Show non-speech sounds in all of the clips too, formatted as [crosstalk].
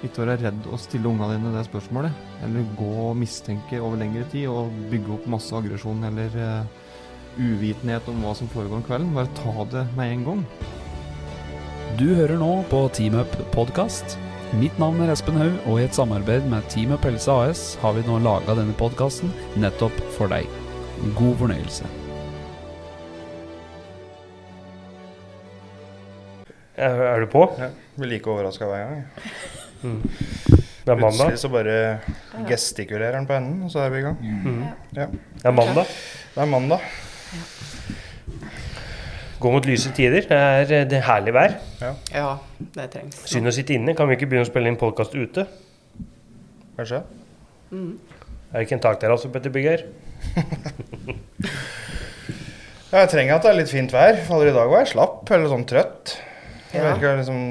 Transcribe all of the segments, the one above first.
Ikke være redd å stille ungene dine det spørsmålet. Eller gå og mistenke over lengre tid og bygge opp masse aggresjon eller uh, uvitenhet om hva som foregår om kvelden. Bare ta det med en gang. Du hører nå på Team Up podkast. Mitt navn er Espen Haug, og i et samarbeid med Team Up Helse AS har vi nå laga denne podkasten nettopp for deg. God fornøyelse. Er, er du på? Ja, blir like overraska hver gang. [laughs] Mm. Det er mandag. Plutselig så bare gestikulerer han på enden, og så er vi i gang. Mm. Ja. Det er mandag. Det er mandag. Gå mot lyse tider. Det er, det er herlig vær. Ja, det trengs. Synd å sitte inne. Kan vi ikke begynne å spille inn podkast ute? Kanskje? Mm. Er det ikke en takterrasse på dette bygget her? [laughs] Ja, jeg trenger at det er litt fint vær. For i dag var jeg slapp eller sånn trøtt. Jeg Ja. ikke, liksom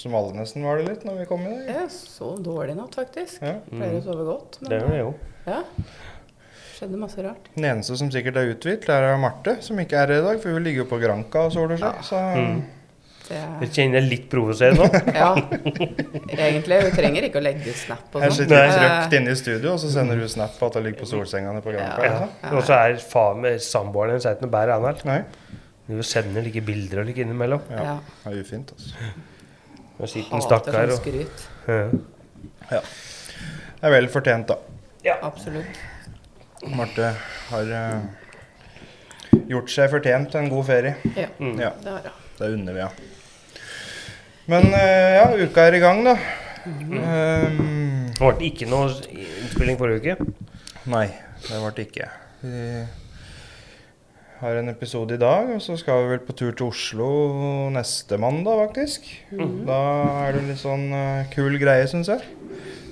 som alle nesten var det litt når vi kom i dag. Jeg så dårlig i natt, faktisk. Ja. Pleier å sove godt. Det gjør jeg jo. Ja. Skjedde masse rart. Den eneste som sikkert er uthvilt, er Marte, som ikke er her i dag. For hun ligger jo på Granca og soler seg. Så Mm. Det, Jeg kjenner jeg litt provosert nå. [laughs] ja. Egentlig. Hun trenger ikke å legge ut snap og her sånn. sitter trygt inne i studio, og så sender hun snap på at hun ligger på solsengene på Granca. Ja. Ja. Og så er faen meg samboeren hennes ikke noe bedre enn her. Nei, Hun sender like bilder og like innimellom. Ja. Ja. det er ufint, altså. Og sitter Hater stakkar sånn og skryt. ja. Det er vel fortjent, da. Ja, Absolutt. Marte har uh, gjort seg fortjent til en god ferie. Ja, Mm. Ja, det har hun. det unner vi henne. Men uh, ja, uka er i gang, da. Um, Det ble ikke noe innspilling forrige uke. Nei, det ble det ikke. Vi har en episode i dag, og så skal vi vel på tur til Oslo neste mandag, faktisk. Da er det en litt sånn uh, kul greie, syns jeg.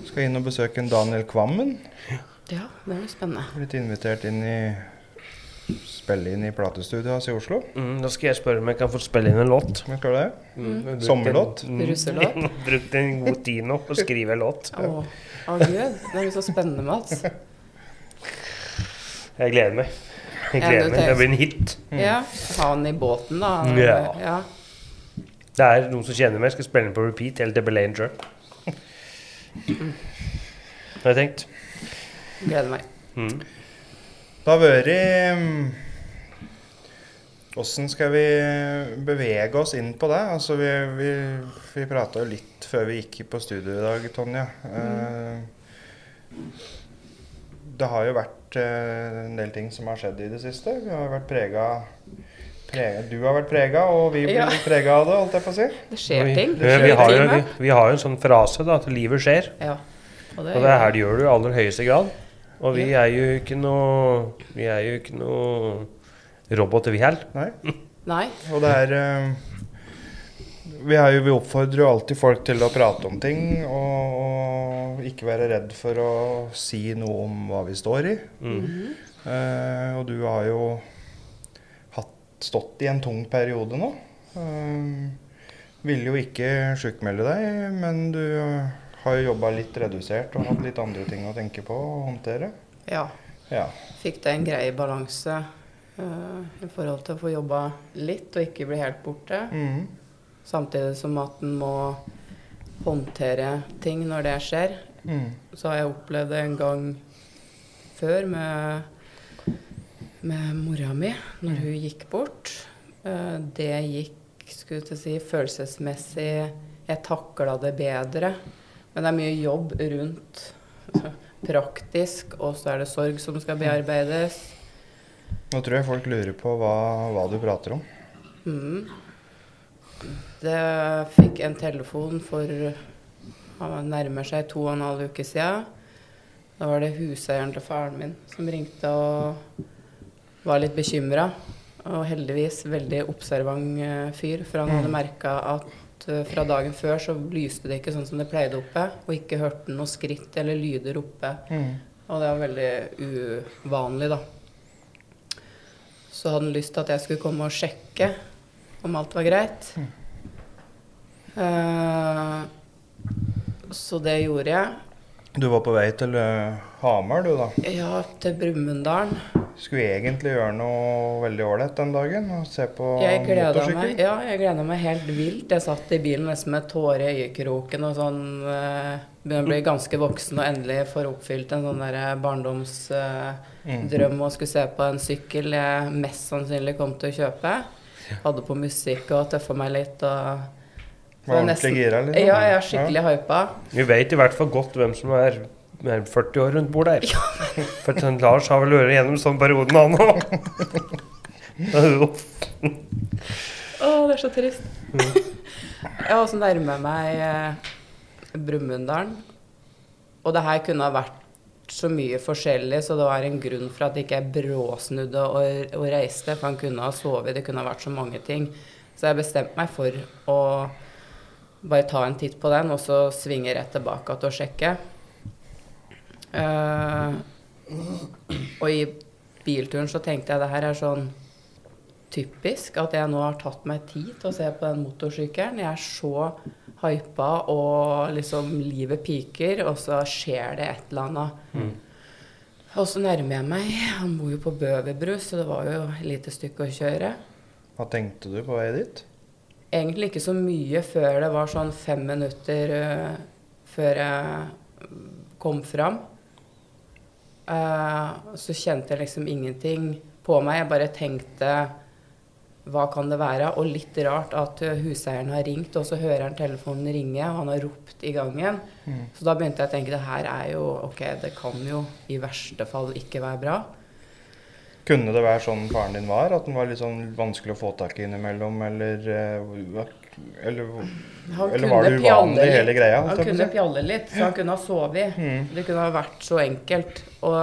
Skal inn og besøke en Daniel Kvammen. Ja, det er jo spennende. Blitt invitert inn i Spille inn i platestudioet hans i Oslo. Mm, da skal jeg spørre om jeg kan få spille inn en låt. Men skal du det? Mm. [laughs] jeg Sommerlåt? en- Russelåt? Brukt en god tid nå på å skrive en låt. Å, å gud. Det er jo så spennende, Mats. Jeg gleder meg. Jeg gleder meg. Det blir en hit. Ja. Ha den i båten, da. Ja. ja. Det er noen som kjenner meg, jeg skal spille den på repeat eller til Belanger. [laughs] Har jeg tenkt. Gleder meg. Mm. Det har vært Åssen skal vi bevege oss inn på det? Altså, vi vi, vi prata jo litt før vi gikk på studio i dag, Tonje. Eh, det har jo vært eh, en del ting som har skjedd i det siste. Vi har vært prega Du har vært prega, og vi blir Ja. [laughs] prega av det, holdt jeg på å si. Det skjer Vi, ting. vi, Det skjer vi, har jo, vi, vi har jo en sånn frase da, at livet skjer. Ja. Og det, Og det her det gjør du i aller høyeste grad. Og vi er jo ikke noe Vi er jo ikke noe roboter, vi heller. Nei. Nei. Og det er eh, vi, er jo, vi oppfordrer jo alltid folk til å prate om ting, og, og ikke være redd for å si noe om hva vi står i. Mm. Uh, og du har jo hatt, stått i en tung periode nå. Uh, ville jo ikke sjukmelde deg, men du har jo jobba litt redusert og hatt litt andre ting å tenke på og håndtere. Ja. Ja. Fikk det en grei balanse uh, i forhold til å få jobba litt og ikke bli helt borte. Mhm. Samtidig som at en må håndtere ting når det skjer. Mm. Så har jeg opplevd det en gang før med, med mora mi, når hun gikk bort. Eh, Det gikk skulle jeg si, følelsesmessig Jeg takla det bedre. Men det er mye jobb rundt [laughs] praktisk, og så er det sorg som skal bearbeides. Nå tror jeg folk lurer på hva, hva du prater om. Mm. Det fikk en telefon for han nærmer seg to og en halv uke siden. Da var det huseieren til faren min som ringte og var litt bekymra. Og heldigvis veldig observant eh, fyr, for han hadde merka at eh, fra dagen før så lyste det ikke sånn som det pleide oppe. Og ikke hørte noe skritt eller lyder oppe. Mm. Og det var veldig uvanlig, da. Så hadde han lyst til at jeg skulle komme og sjekke om alt var greit. Eh, så det gjorde jeg. Du var på vei til eh, Hamar, du, da. Ja, til Brumunddalen. Skulle egentlig gjøre noe veldig ålreit den dagen. Og se på Jeg motorsykkel. meg, ja, jeg gleda meg helt vilt. Jeg satt i bilen nesten med tårer i øyekroken og sånn eh, Begynner å bli ganske voksen og endelig får oppfylt en sånn barndomsdrøm Mm. og skulle se på en sykkel jeg mest sannsynlig kom til å kjøpe. Hadde på musikk og tøffa meg litt og Var ordentlig gira, liksom? Ja, jeg er skikkelig hypa. Vi vet i hvert fall godt hvem som er, er 40 år rundt bordet her. [laughs] For at Lars har vel vært gjennom sånn perioden, han òg. [laughs] Å, det er så trist. jeg har også nærmet meg eh, Brumunddal. Og det her kunne ha vært så mye forskjellig, så det var en grunn for at ikke jeg bråsnudde og, og reiste. For han kunne ha sovet, det kunne ha vært så mange ting. Så jeg bestemte meg for å bare ta en titt på den, og så svinge rett tilbake til å sjekke. Uh, og i bilturen så tenkte jeg det her er sånn typisk at jeg nå har tatt meg tid til å se på den motorsykkelen. Jeg er så hypa, og liksom livet piker, og så skjer det et eller annet. Og så nærmer jeg meg. Han bor jo på Bøverbru, så det var jo et lite stykke å kjøre. Hva tenkte du på vei dit? Egentlig ikke så mye før det var sånn fem minutter uh, før jeg kom fram. Uh, så kjente jeg liksom ingenting på meg. Jeg bare tenkte hva kan det være? Og litt rart at huseieren har ringt, og så hører han telefonen ringe, og han har ropt i gangen. Så da begynte jeg å tenke det her er jo Ok, det kan jo i verste fall ikke være bra. Kunne det være sånn faren din var? At den var litt sånn vanskelig å få tak i innimellom, eller eh, Eller, eller var det uvanlig litt. hele greia? Han kunne pjalle litt, så han kunne ha sovet. Mm. Det kunne ha vært så enkelt. Og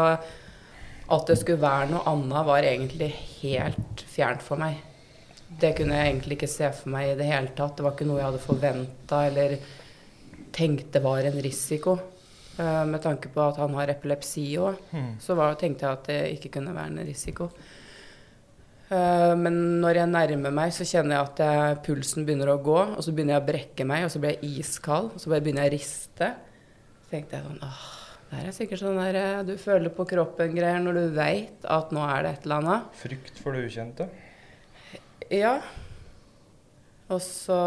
at det skulle være noe annet, var egentlig helt fjernt for meg. Det kunne jeg egentlig ikke se for meg i det hele tatt. Det var ikke noe jeg hadde forventa eller tenkte var en risiko. Eh, med tanke på at han har epilepsi òg, Mm. så var, tenkte jeg at det ikke kunne være en risiko. Eh, men når jeg nærmer meg, så kjenner jeg at jeg, pulsen begynner å gå. Og så begynner jeg å brekke meg, og så blir jeg iskald. Og så begynner jeg å riste. Så tenkte jeg sånn åh, det her er sikkert sånn der eh, du føler på kroppen-greier når du veit at nå er det et eller annet. Frykt for det ukjente? Ja. Og så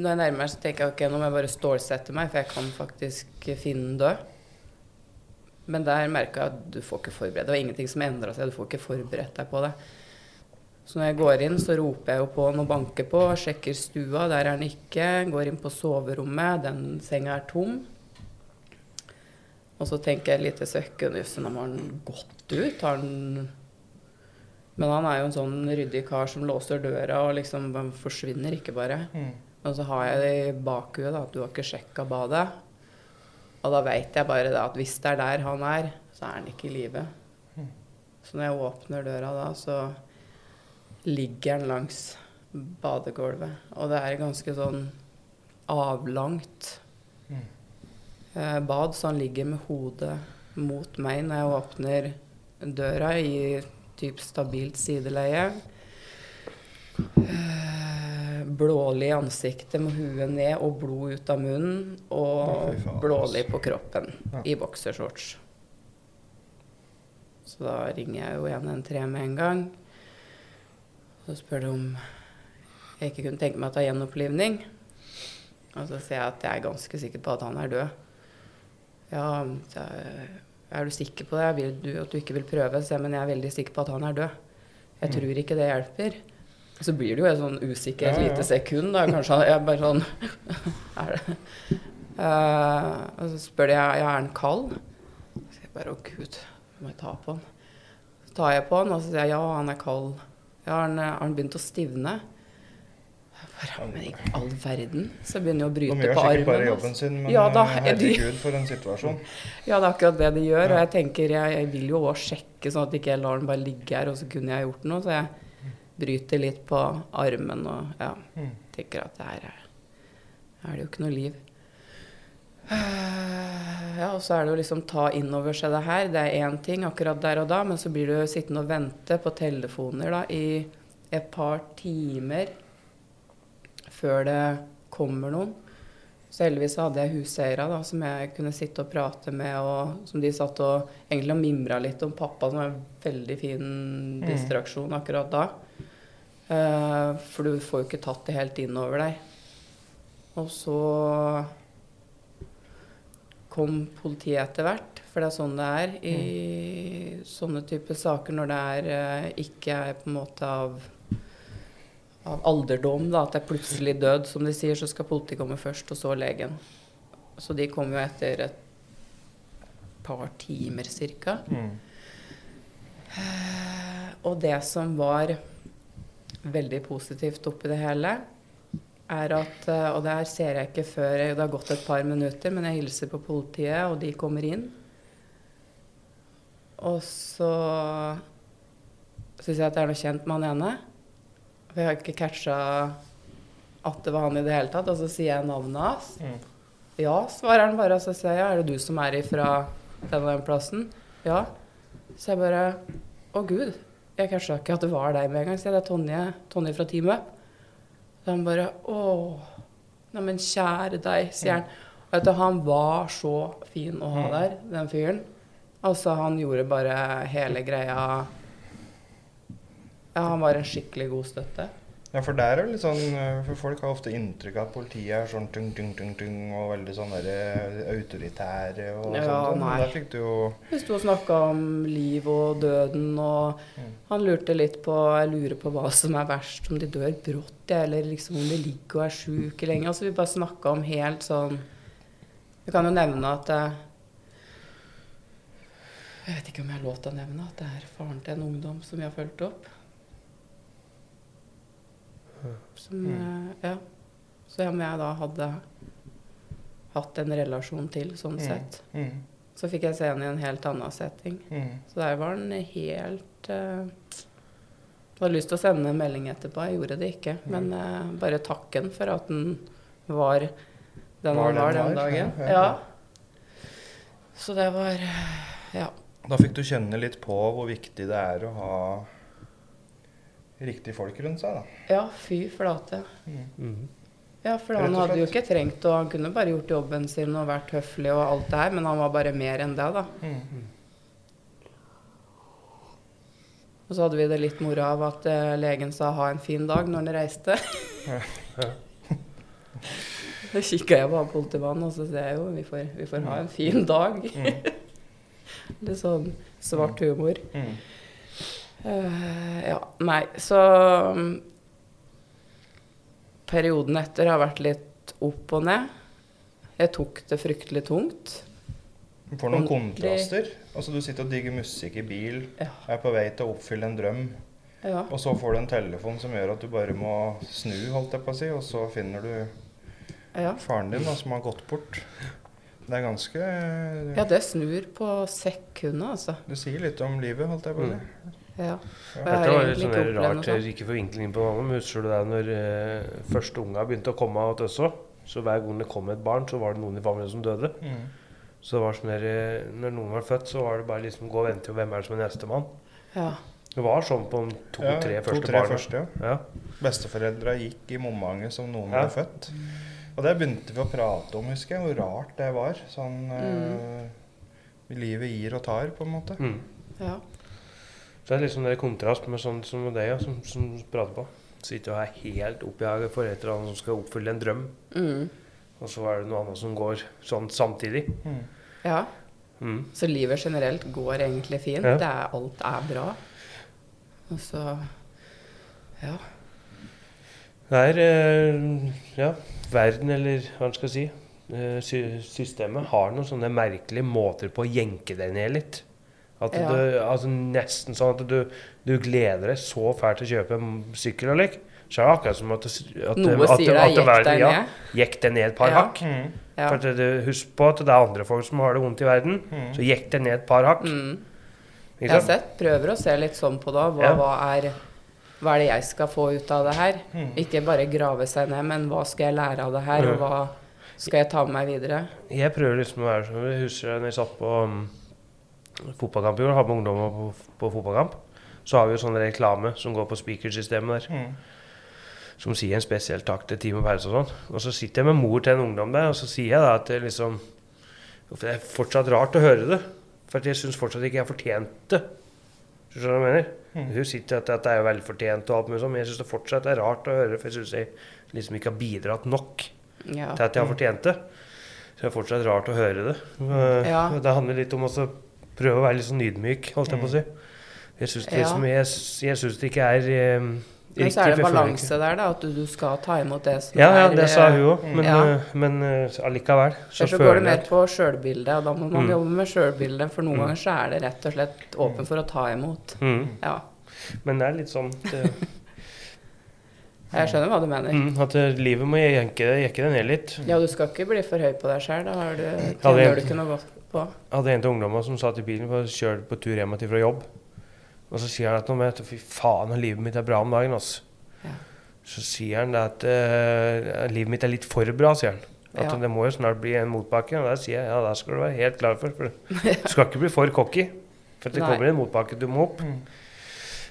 når jeg nærmer meg, så tenker jeg ok, nå må jeg bare stålsette meg, for jeg kan faktisk finne den død. Men der merka jeg at du får ikke forberedt Det var ingenting som endra seg. Du får ikke forberedt deg på det. Så når jeg går inn, så roper jeg jo på han og banker på. Sjekker stua, der er han ikke. Går inn på soverommet, den senga er tom. Og så tenker jeg et lite sekund Jøss, nå har han gått ut? Har han Men han er jo en sånn ryddig kar som låser døra og liksom forsvinner ikke bare. Mm. Og så har jeg det i bakhuet da, at du har ikke sjekka badet. Og da veit jeg bare da, at hvis det er der han er, så er han ikke i live. Så når jeg åpner døra da, så ligger han langs badegulvet. Og det er ganske sånn avlangt eh, bad, så han ligger med hodet mot meg når jeg åpner døra i typ stabilt sideleie. Eh, Blålig i ansiktet med huet ned og blod ut av munnen. Og blålig på kroppen Ja. i boksershorts. Så da ringer jeg jo 113 med en gang. Så spør de om jeg ikke kunne tenke meg å ta gjenopplivning. Og så sier jeg at jeg er ganske sikker på at han er død. Ja, er du sikker på det? Vil du at du ikke vil prøve? Så jeg, men jeg er veldig sikker på at han er død. Jeg Mm. tror ikke det hjelper. Så blir det jo sånn usikker et Ja, ja. lite sekund. Da. Kanskje jeg bare sånn [laughs] Er det Uh, Og så spør de ja, er han kald. Så jeg bare å gud, må jeg ta på han? Så tar jeg på han, og så sier jeg ja, han er kald. Ja, har han, har han begynt å stivne? Jeg bare, men i all verden. Så jeg begynner jeg å bryte på De bryte gjør sikkert bare jobben altså. sin, men Ja da, eh, herregud, for en situasjon. [laughs] Ja, det er akkurat det de gjør. Og jeg tenker, jeg, jeg vil jo òg sjekke, sånn at ikke jeg lar den bare ligge her, og så kunne jeg gjort noe. Så jeg bryter litt på armen og ja, Mm. tenker at det her er er det jo ikke noe liv. Eh, Ja, og så er det jo liksom ta inn over seg det her. Det er én ting akkurat der og da, men så blir du sittende og vente på telefoner da i et par timer før det kommer noen. Så heldigvis hadde jeg huseiere da, som jeg kunne sitte og prate med, og som de satt og egentlig mimra litt om pappa, som var en veldig fin distraksjon akkurat da. Eh, for du får jo ikke tatt det helt innover deg. Og så kom politiet etter hvert, for det er sånn det er i sånne typer saker når det er eh, ikke er på en måte av, av alderdom, da, at det er plutselig død, som de sier, så skal politiet komme først, og så legen. Så de kom jo etter et par timer cirka. Mm. Og det som var veldig positivt oppi det hele, er at eh, Og det her ser jeg ikke før det har gått et par minutter, men jeg hilser på politiet, og de kommer inn. Og så syns jeg at det er noe kjent med han ene. For jeg har ikke catcha at det var han i det hele tatt. Og så sier jeg navnet hans. Mm. Ja, svarer han bare. Og så sier jeg, er det du som er ifra den og den plassen? Ja. Så jeg bare Å, gud. Jeg catcha ikke at det var deg med en gang. sier jeg, det er Tonje, Tonje fra Team Up. Så han bare Å, neimen kjære deg, sier han. Og vet du, han var så fin å ha der, den fyren. Altså, han gjorde bare hele greia Ja, han var en skikkelig god støtte. Ja, for der er det litt sånn eh, For folk har ofte inntrykk av at politiet er sånn tung, tung, tung, tung og veldig sånn derre autoritære og Ja, sånt. Nei. Der fikk du jo Vi sto og snakka om liv og døden, og Mm. han lurte litt på Jeg lurer på hva som er verst, om de dør brått, ja, eller liksom om de ligger og er sjuke lenge. Altså, vi bare snakka om helt sånn Vi kan jo nevne at Jeg vet ikke om jeg har lov til å nevne at det er faren til en ungdom som vi har fulgt opp. Som Mm. eh, Ja. Så om jeg da hadde hatt en relasjon til, sånn Mm. sett. mm, Så fikk jeg se henne i en helt annen setting. Så der var den helt uh, Jeg hadde lyst til å sende en melding etterpå, jeg gjorde det ikke. Men eh, bare takken for at den var den Var han var den dagen. ja. Så det var eh, Ja. Da fikk du kjenne litt på hvor viktig det er å ha riktige folk rundt seg, da. Ja, fy flate. Mm. Mhm. Ja, for han hadde jo ikke trengt å Han kunne bare gjort jobben sin og vært høflig og alt det her, men han var bare mer enn det, da. Mm. Og så hadde vi det litt moro av at uh, legen sa 'ha en fin dag' når han reiste. [laughs] Da kikka jeg på han politimannen, og så ser jeg jo vi får, vi får ha en fin dag. Mm. [laughs] Litt sånn svart humor. Mm. Eh, ja, nei, så um, Perioden etter har vært litt opp og ned. Jeg tok det fryktelig tungt. Du får noen Ordentlig. kontraster. Altså Du sitter og digger musikk i bil, Ja. er på vei til å oppfylle en drøm, Ja. og så får du en telefon som gjør at du bare må snu, holdt jeg på å si, og så finner du ja. faren din da, som har gått bort. Det er ganske ja, det snur på sekundet, altså. Det sier litt om livet, holdt jeg på å si. Ja. Ja. Jeg har Dette var litt egentlig sånn ikke der opplevd noe rart, sånt. ikke for vinkling på noe, men husker du det når eh, første unga begynte å komme til oss også? Så hver gang det kom et barn, så var det noen i familien som døde. Mm. Så det var sånn der, eh, når noen var født, så var det bare liksom gå og vente til hvem er det som er nestemann. Ja. Det var sånn på de to-tre Ja, første to-tre barna. første, ja. Ja. Besteforeldra gikk i momentet som noen Ja. ble født. Og det begynte vi å prate om, husker jeg, hvor rart det var. Sånn eh, Livet gir og tar, på en måte. Mm. ja. Så det er litt sånn der kontrast med sånn som deg, ja, som, som du prater på. Sitter og er helt oppjaget for et eller annet som skal oppfylle en drøm, Mm. og så er det noe annet som går sånn samtidig. Mm. ja. Mm. Så livet generelt går egentlig fint. Ja. Det er, alt er bra. Og så Ja. Det er eh, ja, verden, eller hva man skal si, eh, systemet har noen sånne merkelige måter på å jenke deg ned litt. At Ja. du, altså Nesten sånn at du, du gleder deg så fælt til å kjøpe en sykkel. og lik. Så er det akkurat som at, at, Noe at, sier at, deg 'jekk deg ja, ned'. Jekk deg ned et par Ja. hakk. Mm. Ja. For at du husk på at det er andre folk som har det vondt i verden. Mm. Så jekk deg ned et par hakk. Mm. Ikke Jeg har sett, prøver å se litt sånn på det. Hva, Ja. hva er hva er det jeg skal få ut av det her? Mm. Ikke bare grave seg ned, men hva skal jeg lære av det her, og hva skal jeg ta med meg videre? Jeg prøver liksom å være sånn Jeg husker da jeg satt på um, fotballkamp i går, hadde med ungdommer på, på fotballkamp. Så har vi jo sånn reklame som går på speakersystemet der. Mm. Som sier en spesiell takk til Team og Pause og sånn. Og så sitter jeg med mor til en ungdom der, og så sier jeg da at det liksom for Det er fortsatt rart å høre det. For jeg syns fortsatt ikke jeg har fortjent det. Skjønner du hva jeg mener? Mm. Hun sitter at at det er velfortjent og alt mulig sånn, men jeg syns det fortsatt er rart å høre, for jeg syns jeg liksom ikke har bidratt nok Ja. til at jeg har fortjent det. Så det er fortsatt rart å høre det. Ja. Det handler litt om å så prøve å være litt sånn ydmyk, holdt jeg på å si. Jeg syns det, Ja. det ikke er um, Men så er det balanse der, da. At du, du skal ta imot det som Ja, ja, er det sa hun òg, men, Ja. uh, men uh, allikevel så så går det mer på sjølbildet, og da må man Mm. jobbe med sjølbildet. For noen Mm. ganger så er det rett og slett åpen for å ta imot. mm, Ja, Men det er litt sånn det, [laughs] jeg skjønner hva du mener. mm, At livet må jekke det ned litt. Ja, du skal ikke bli for høy på deg sjøl. Da har du, tjener du ikke noe godt på. Jeg hadde en av ungdommene som satt i bilen og kjørte på tur hjem til fra jobb. Og så sier han at nå fy faen, livet mitt er bra om dagen. Altså. Ja. Så sier han det at uh, livet mitt er litt for bra, sier han. At Ja. det må jo snart bli en motbakke. Og der sier jeg ja, det skal du være helt klar for. for [laughs] du skal ikke bli for cocky. For det Nei. kommer en motbakke du må opp. Mm.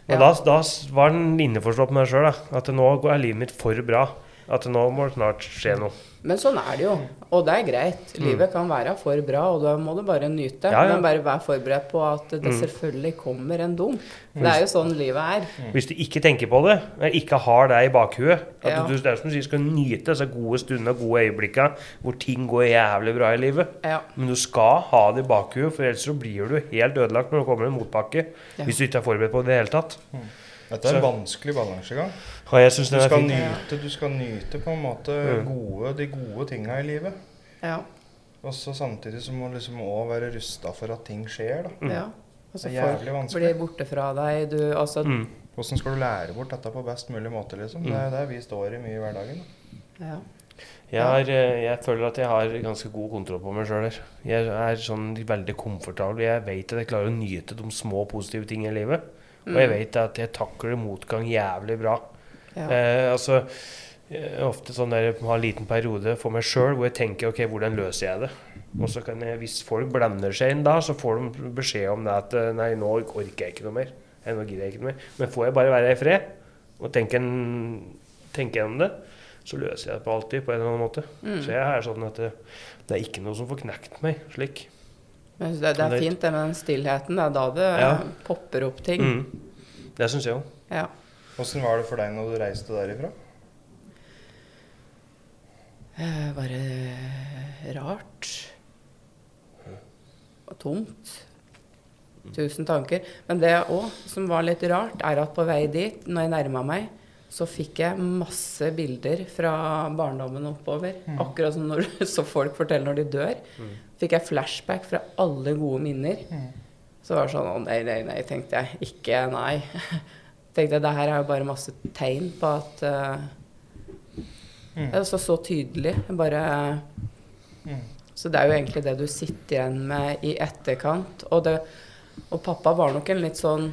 Og Ja. da, da var han innforstått med det sjøl, at nå er livet mitt for bra. At nå må det snart skje noe. Men sånn er det jo. Og det er greit. Mm. Livet kan være for bra, og da må du bare nyte. Ja, ja. Men bare vær forberedt på at det Mm. selvfølgelig kommer en dom. Det er jo sånn livet er. Hvis du ikke tenker på det, eller ikke har det i bakhuet At Ja. du, det er som du sier, skal nyte disse gode stundene og gode øyeblikkene hvor ting går jævlig bra i livet. Ja. Men du skal ha det i bakhuet, for ellers så blir du helt ødelagt når det kommer en motbakke. Ja. Hvis du ikke er forberedt på det i det hele tatt. Dette er en Så- vanskelig balansegang. Og jeg synes Du den er skal fin. nyte, du skal nyte på en måte Mm. gode, de gode tinga i livet. Ja. Og så samtidig så må du liksom òg være rusta for at ting skjer, da. Mm. ja. Altså, Det er jævlig folk vanskelig. blir borte fra deg. Du, altså, Mm. Hvordan skal du lære bort dette på best mulig måte, liksom? Det er der vi står i mye i hverdagen. ja. Jeg, har, eh, jeg føler at jeg har ganske god kontroll på meg sjøl. Jeg er sånn veldig komfortabel. Jeg vet at jeg klarer å nyte de små positive tingene i livet. Og jeg Mm. vet at jeg takler motgang jævlig bra. Ja. Eh, altså, eh, ofte sånn der jeg har en liten periode for meg sjøl hvor jeg tenker ok, hvordan løser jeg det? Og så kan jeg, hvis folk blander seg inn da, så får de beskjed om det at eh, nei, nå orker jeg ikke noe mer. Jeg, Nå gidder jeg ikke noe mer. Men får jeg bare være i fred og tenke, en, tenke gjennom det, så løser jeg det på alltid på en eller annen måte. Mm. Så jeg er sånn at det, det er ikke noe som får knekt meg slik. Men det, det er fint det med den stillheten. Det er da det Ja. popper opp ting. Mm. Det syns jeg òg. Ja. Åssen var det for deg når du reiste derifra? Eh, Bare rart. Og tomt. Tusen tanker. Men det òg som var litt rart, er at på vei dit, når jeg nærma meg, så fikk jeg masse bilder fra barndommen oppover. Akkurat som når, [laughs] så folk forteller når de dør. Fikk jeg flashback fra alle gode minner. Så var det sånn Å nei, nei, nei, tenkte jeg. Ikke nei. [laughs] tenkte jeg, Det her er jo bare masse tegn på at eh, Mm. Det er så, så tydelig. Bare Mm. Så det er jo egentlig det du sitter igjen med i etterkant. Og, det, og pappa var nok en litt sånn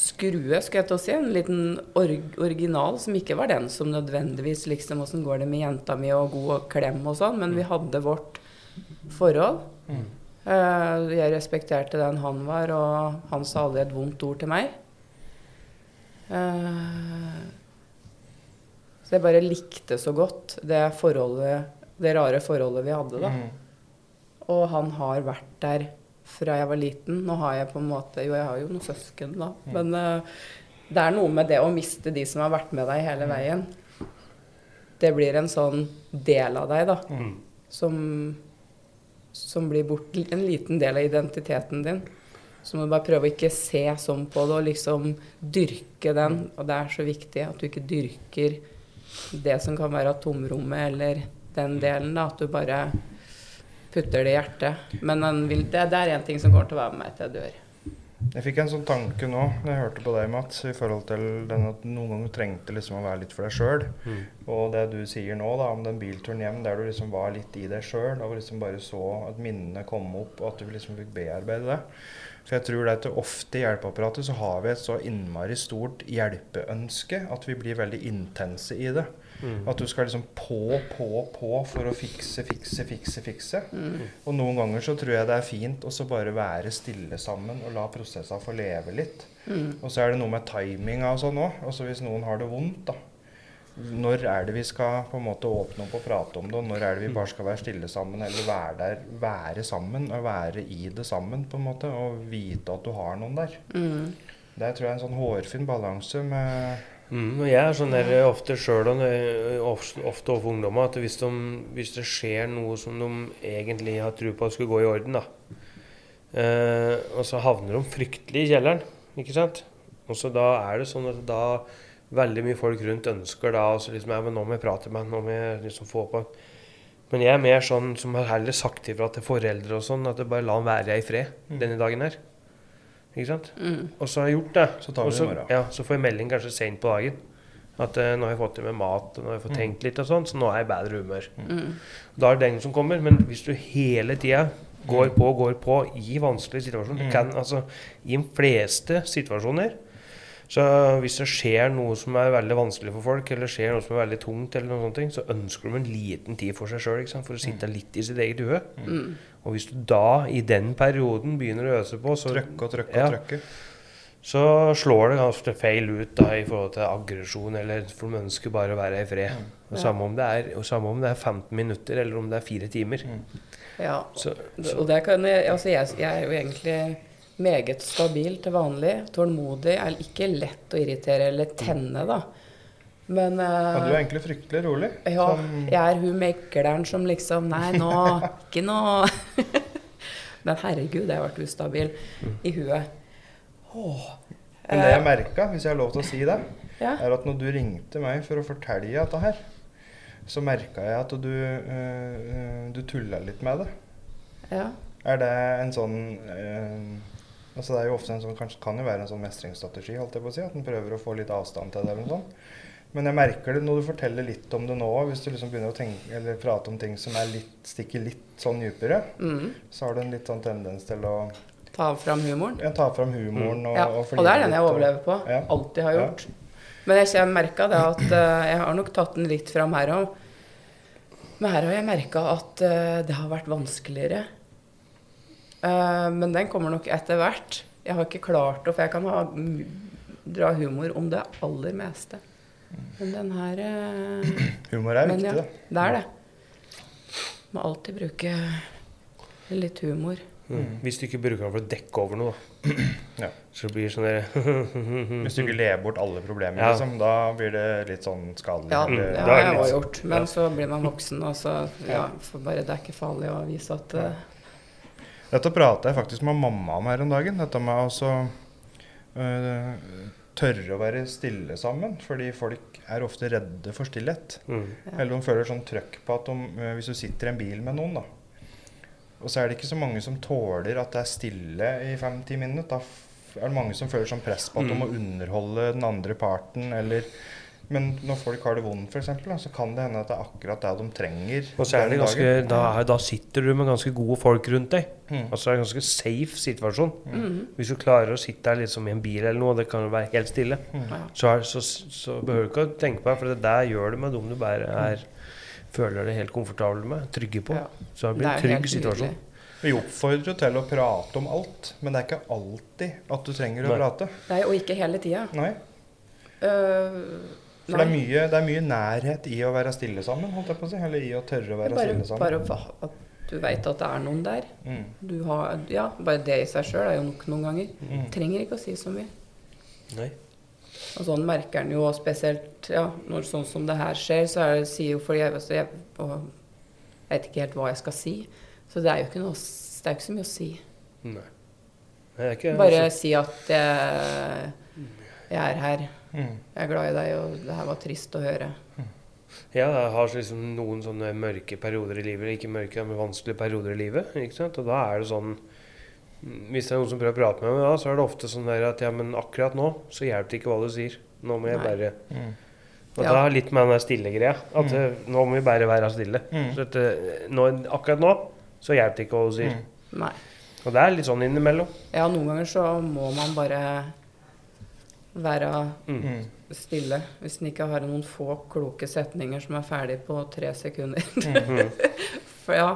skrue, skal jeg til å si. En liten org, original som ikke var den som nødvendigvis liksom Åssen går det med jenta mi og god klem og sånn, men vi hadde vårt forhold. Mm. Eh, jeg respekterte den han var, og han sa aldri et vondt ord til meg. Eh, så jeg bare likte så godt det forholdet, det rare forholdet vi hadde, da. Mm. Og han har vært der fra jeg var liten. Nå har jeg på en måte Jo, jeg har jo noen søsken, da. Men uh, det er noe med det å miste de som har vært med deg hele veien. Det blir en sånn del av deg, da. Mm. Som, som blir bort en liten del av identiteten din. Så må du bare prøve å ikke se sånn på det og liksom dyrke den. Og det er så viktig at du ikke dyrker det som kan være tomrommet eller den delen. da, At du bare putter det i hjertet. Men den vil, det, det er én ting som kommer til å være med meg til jeg dør. Jeg fikk en sånn tanke nå når jeg hørte på deg, Mats, i forhold til den at noen ganger trengte liksom å være litt for deg sjøl. Mm. Og det du sier nå, da, om den bilturen hjem, der du liksom var litt i deg sjøl, og liksom bare så at minnene kom opp, og at du liksom fikk bearbeide det. For jeg tror det at ofte i hjelpeapparatet så har vi et så innmari stort hjelpeønske at vi blir veldig intense i det. Mm. At du skal liksom på, på, på for å fikse, fikse, fikse, fikse. Mm. Og noen ganger så tror jeg det er fint å så bare være stille sammen og la prosessene få leve litt. Mm. Og så er det noe med timinga og sånn òg. Altså hvis noen har det vondt, da. Når er det vi skal på en måte åpne opp og prate om det, og når er det vi bare skal være stille sammen, eller være der, være sammen og være i det sammen, på en måte, og vite at du har noen der. Mm. Det tror jeg er en sånn hårfin balanse med Mm, og jeg er sånn der eh, ofte sjøl og ofte overfor ungdommer at hvis, de, hvis det skjer noe som de egentlig har tro på at skulle gå i orden, da, eh, og så havner de fryktelig i kjelleren, ikke sant, og så da er det sånn at da veldig mye folk rundt ønsker da altså liksom, ja, men nå må jeg prate med nå må jeg liksom få på Men jeg er mer sånn som har heller sagt ifra til foreldre og sånn, at det bare la han være i fred denne dagen her. Ikke sant? Mm. Og så har jeg gjort det. Så tar vi Også, det i morgen. Ja, så får jeg melding kanskje sent på dagen. At uh, nå har jeg fått til med mat, og nå har jeg fått Mm. tenkt litt og sånn, så nå er jeg i bedre humør. Mm. Da er det den som kommer. Men hvis du hele tida går på og går på i vanskelige situasjoner Mm. kan, altså, I de fleste situasjoner så hvis det skjer noe som er veldig vanskelig for folk, eller skjer noe som er veldig tungt, eller noen sånne ting, så ønsker de en liten tid for seg sjøl, for å sitte litt i sitt eget hue. Mm. Og hvis du da, i den perioden, begynner å øse på, så Trykke og trykke Ja. og trykke. så slår det ganske feil ut da, i forhold til aggresjon, eller for de ønsker bare å være i fred. Og samme, om det er, og samme om det er 15 minutter, eller om det er fire timer. Ja, Så, og det kan jeg Altså, jeg, jeg er jo egentlig meget stabil til vanlig. Tålmodig. Er ikke lett å irritere eller tenne, da. Men Ja, du er eh, egentlig fryktelig rolig. ja, Som... jeg er hun megleren som liksom Nei, nå Ikke nå [laughs] Men herregud, jeg har vært ustabil i huet. Åh. Men det jeg Eh, merka, hvis jeg har lov til å si det, ja. er at når du ringte meg for å fortelle dette her, så merka jeg at du, uh, du tulla litt med det. ja. Er det en sånn eh, Altså Det er jo ofte en sånn, kanskje kan jo være en sånn mestringsstrategi, holdt jeg på å si, at en prøver å få litt avstand til det. eller noe sånt. Men jeg merker det når du forteller litt om det nå, hvis du liksom begynner å tenke, eller prate om ting som er litt, stikker litt sånn dypere, Mm. så har du en litt sånn tendens til å Ta fram humoren. ja, ta fram humoren og, Ja, og og det er den jeg overlever på. Ja. Alltid har Ja. gjort. Men jeg jeg merka det at uh, Jeg har nok tatt den litt fram her òg. Men her har jeg merka at uh, det har vært vanskeligere. Eh, men den kommer nok etter hvert. Jeg har ikke klart det, for jeg kan ha, dra humor om det aller meste. Men den her eh, Humor er men viktig, ja, da. Det er det. Må alltid bruke litt humor. mm. Hvis du ikke bruker den for å dekke over noe, da. [clears throat] Ja. Så blir det sånn der [laughs] Hvis du ikke ler bort alle problemer, Ja. liksom, da blir det litt sånn skadelig. Ja, det da har jeg òg gjort. Men ja. så blir man voksen, og så ja, for bare det er ikke farlig å vise at eh, Dette prata jeg faktisk med mamma om her om dagen. Dette med å uh, øh, tørre å være stille sammen. Fordi folk er ofte redde for stillhet. mm. Ja. Eller de føler sånn trøkk på at de, uh, hvis du sitter i en bil med noen, da. Og så er det ikke så mange som tåler at det er stille i fem-ti minutter. Da er det mange som føler sånn press på at de må underholde den andre parten, eller Men når folk har det vondt, f.eks., så kan det hende at det er akkurat det de trenger. Og så er det ganske, da, er- da sitter du med ganske gode folk rundt deg. Mm. Altså det er en ganske safe situasjon. mm, Hvis du klarer å sitte der liksom i en bil eller noe, det kan være helt stille, mm. så, er, så, så behøver du ikke å tenke på det, for det der gjør det med dem du bare er føler deg helt komfortabel med, trygge på. Ja. Så det blir en trygg situasjon. nydelig. Vi oppfordrer jo til å prate om alt, men det er ikke alltid at du trenger å Nei. prate. Nei, og ikke hele tida. Nei. Uh, For det er, mye, det er mye nærhet i å være stille sammen, holdt jeg på å si. Eller i å tørre å være bare, stille sammen. bare at du veit at det er noen der. Mm. Du har, ja, bare det i seg sjøl er jo nok noen ganger. Mm. Trenger ikke å si så mye. Nei. Og sånn merker en jo spesielt ja, når sånn som det her skjer, så er det, sier jo fordi jeg, jeg, jeg vet ikke helt hva jeg skal si. Så det er jo ikke, noe, det er ikke så mye å si. Nei. Det er ikke, Bare si at jeg, jeg er her. Mm. Jeg er glad i deg, og det her var trist å høre. Ja, jeg har liksom noen sånne mørke perioder i livet, ikke mørke, men vanskelige perioder i livet. ikke sant? Og da er det sånn Hvis det er noen som prøver å prate med meg, da, så er det ofte sånn der at ja, men akkurat nå så hjelper det ikke hva du sier. Nå må jeg Nei. bare Mm. Og Ja. er litt med den stille-greia. At mm. nå må vi bare være stille. Mm. Så at, eh, nå, akkurat nå så hjelper det ikke hva du sier. Mm. Nei. Og det er litt sånn innimellom. Ja, noen ganger så må man bare være Mm. stille. Hvis en ikke har noen få kloke setninger som er ferdig på tre sekunder. Mm. [laughs] For ja,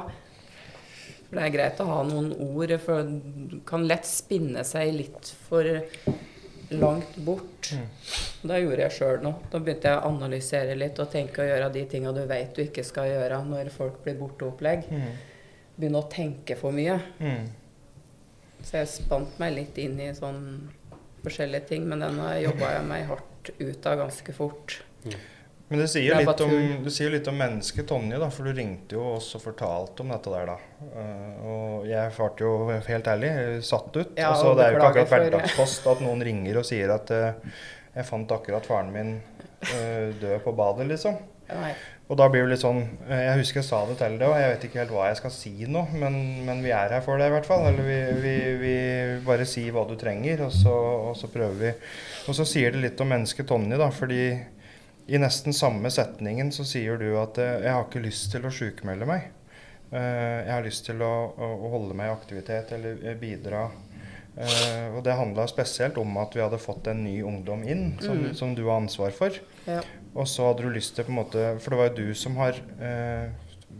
for det er greit å ha noen ord, for du kan lett spinne seg litt for langt bort. Mm. Da gjorde jeg sjøl nå. Da begynte jeg å analysere litt og tenke å gjøre de tinga du vet du ikke skal gjøre når folk blir borte-opplegg. Mm. Begynne å tenke for mye. Mm. Så jeg spant meg litt inn i sånn forskjellige ting, men den jobba jeg meg hardt ut av ganske fort. Men det Det sier, er litt om, det sier litt om mennesket Tonje, da, for du ringte jo oss og fortalte om dette der, da. Eh, og jeg ble jo helt ærlig satt ut. Ja, altså, det er jo ikke akkurat hverdagspost at noen ringer og sier at uh, jeg fant akkurat faren min uh, død på badet, liksom. Nei. Og da blir det litt sånn eh, Jeg husker jeg sa det til deg, og jeg vet ikke helt hva jeg skal si nå, men, men vi er her for det i hvert fall. Eller vi, vi, vi bare sier hva du trenger, og så, og så prøver vi. Og så sier det litt om mennesket Tonje, da, fordi i nesten samme setningen så sier du at eh, jeg har ikke lyst til å sjukmelde meg. Eh, jeg har lyst til å, å, holde meg i aktivitet eller bidra. Eh, og det handla spesielt om at vi hadde fått en ny ungdom inn, som, Mm. som du har ansvar for. Ja. Og så hadde du lyst til på en måte For det var jo du som har uh,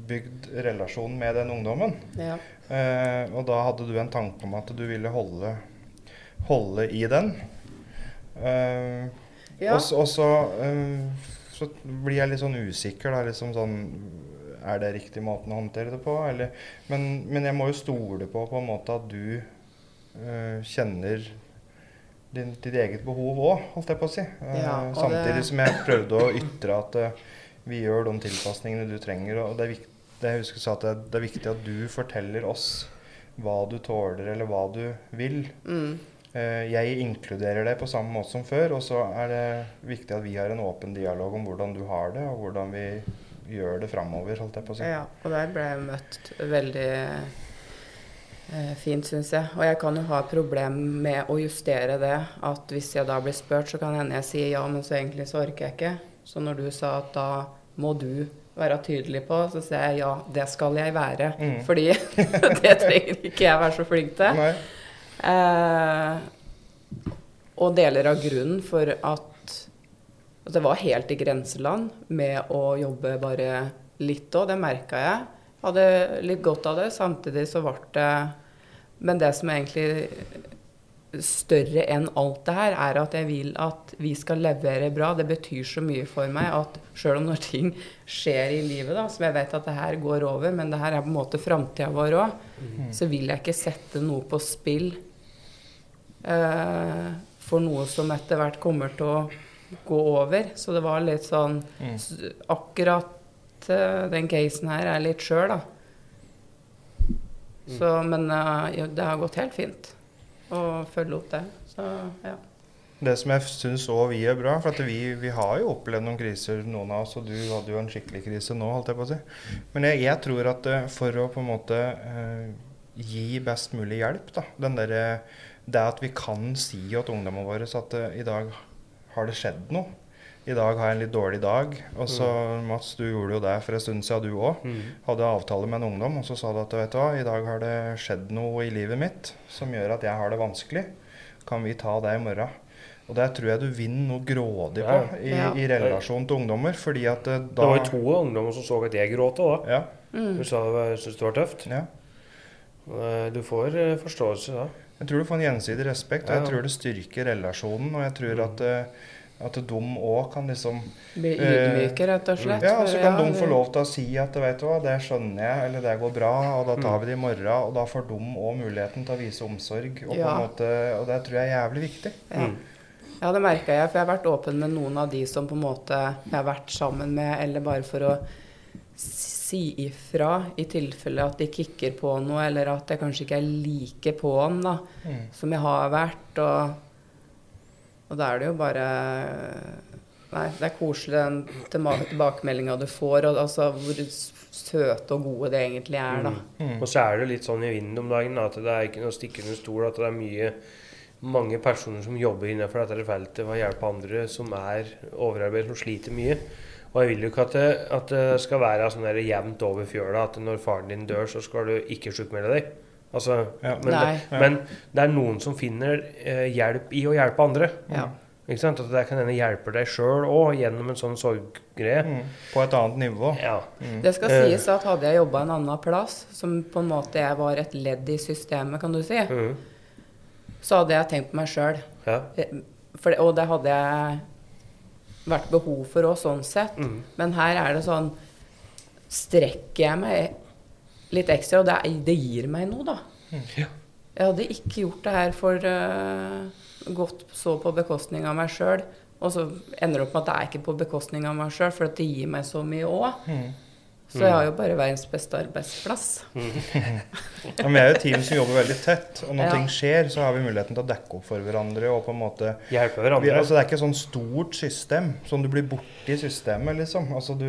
bygd relasjonen med den ungdommen. Ja. Uh, og da hadde du en tanke om at du ville holde, holde i den. Ja. Og, og så, så blir jeg litt sånn usikker, da. Liksom sånn Er det riktig måten å håndtere det på? Eller, men, men jeg må jo stole på på en måte at du kjenner din, ditt eget behov òg, holdt jeg på å si. Eh, Ja, samtidig det- som jeg prøvde å ytre at eh, vi gjør de tilpasningene du trenger. Og det er viktig, det det, det er viktig at du forteller oss hva du tåler, eller hva du vil. Mm. Eh, Jeg inkluderer deg på samme måte som før, og så er det viktig at vi har en åpen dialog om hvordan du har det, og hvordan vi gjør det framover, holdt jeg på å si. Ja, og der ble jeg møtt veldig eh, fint, syns jeg. Og jeg kan jo ha problem med å justere det. At hvis jeg da blir spurt, så kan hende jeg sier ja, men så egentlig så orker jeg ikke. Så når du sa at da må du være tydelig på, så sier jeg ja, det skal jeg være. Mm. Fordi [laughs] det trenger ikke jeg være så flink til. Eh, og deler av grunnen for at, at det var helt i grenseland med å jobbe bare litt òg, det merka jeg. Hadde litt godt av det. Samtidig så ble det Men det som er egentlig større enn alt det her, er at jeg vil at vi skal levere bra. Det betyr så mye for meg at sjøl om når ting skjer i livet, da, som jeg vet at det her går over, men det her er på en måte framtida vår òg, så vil jeg ikke sette noe på spill eh, for noe som etter hvert kommer til å gå over. Så det var litt sånn Mm. Akkurat den casen her er litt skjør, da. Så, men eh, ja, det har gått helt fint å følge opp det. Så ja. Det som jeg syns òg vi er bra, for at vi, vi har jo opplevd noen kriser, noen av oss, og du hadde jo en skikkelig krise nå, holdt jeg på å si. Men jeg, jeg tror at eh, for å på en måte eh, gi best mulig hjelp, da, den derre Det at vi kan si til ungdommene våre at eh, i dag har det skjedd noe. I dag har jeg en litt dårlig dag. Og så, Mats, du gjorde jo det for en stund siden, du òg. Mm. Hadde avtale med en ungdom, og så sa du at vet du hva, i dag har det skjedd noe i livet mitt som gjør at jeg har det vanskelig. Kan vi ta det i morgen? Og der tror jeg du vinner noe grådig på Ja. i, Ja. i relasjon til ungdommer. Fordi at da... Det var jo to ungdommer som så at jeg gråt òg. Ja. Du sa det var- syntes det var tøft. ja. Eh, Du får eh, forståelse da. Jeg tror du får en gjensidig respekt, og Ja. jeg tror det styrker relasjonen. Og jeg tror at, eh, at de òg kan liksom Bli Eh, ydmyke, rett og slett. Ja, og så kan ja, de få lov til å si at vet du hva, det skjønner jeg, eller det går bra, og da tar Mm. vi det i morgen. Og da får de òg muligheten til å vise omsorg. Og, på Ja. en måte, og det tror jeg er jævlig viktig. Ja. Mm. ja, det merka jeg. For jeg har vært åpen med noen av de som på en måte jeg har vært sammen med, eller bare for å si ifra i tilfelle at de kicker på noe, eller at jeg kanskje ikke er like på'n da, Mm. som jeg har vært. Og, og da er det jo bare Nei, det er koselig den tilbakemeldinga du får, og altså hvor søte og gode det egentlig er, da. Mm. Og så er det litt sånn i vinden om dagen at det er ikke noe stikk under stol at det er mye mange personer som jobber innenfor dette feltet for å hjelpe andre som er overarbeidet, som sliter mye. Og jeg vil jo ikke at det, at det skal være sånn der jevnt over fjøla at når faren din dør, så skal du ikke sjukmelde deg. Altså, Ja. men, det, men det er noen som finner eh, hjelp i å hjelpe andre. Ja. Ikke sant? At det kan hende hjelper deg sjøl òg gjennom en sånn sorggreie. Mm. På et annet nivå. Ja. Det skal Eh. sies at hadde jeg jobba en annen plass, som på en måte jeg var et ledd i systemet, kan du si, mm. så hadde jeg tenkt på meg sjøl. ja. Og det hadde jeg vært behov for òg, sånn sett. Mhm. Men her er det sånn Strekker jeg meg litt ekstra, og det, er- det gir meg noe, da. Ja. Jeg hadde ikke gjort det her for uh, godt så på bekostning av meg sjøl. Og så ender det opp med at det er ikke på bekostning av meg sjøl, for at det gir meg så mye òg. Mm. Så jeg har jo bare verdens beste arbeidsplass. [laughs] Ja, men vi er jo et team som jobber veldig tett, og når Ja. ting skjer, så har vi muligheten til å dekke opp for hverandre. og på en måte... Hjelpe Vi, hverandre. altså, det er ikke sånn stort system, som du blir borti systemet, liksom. Altså, du,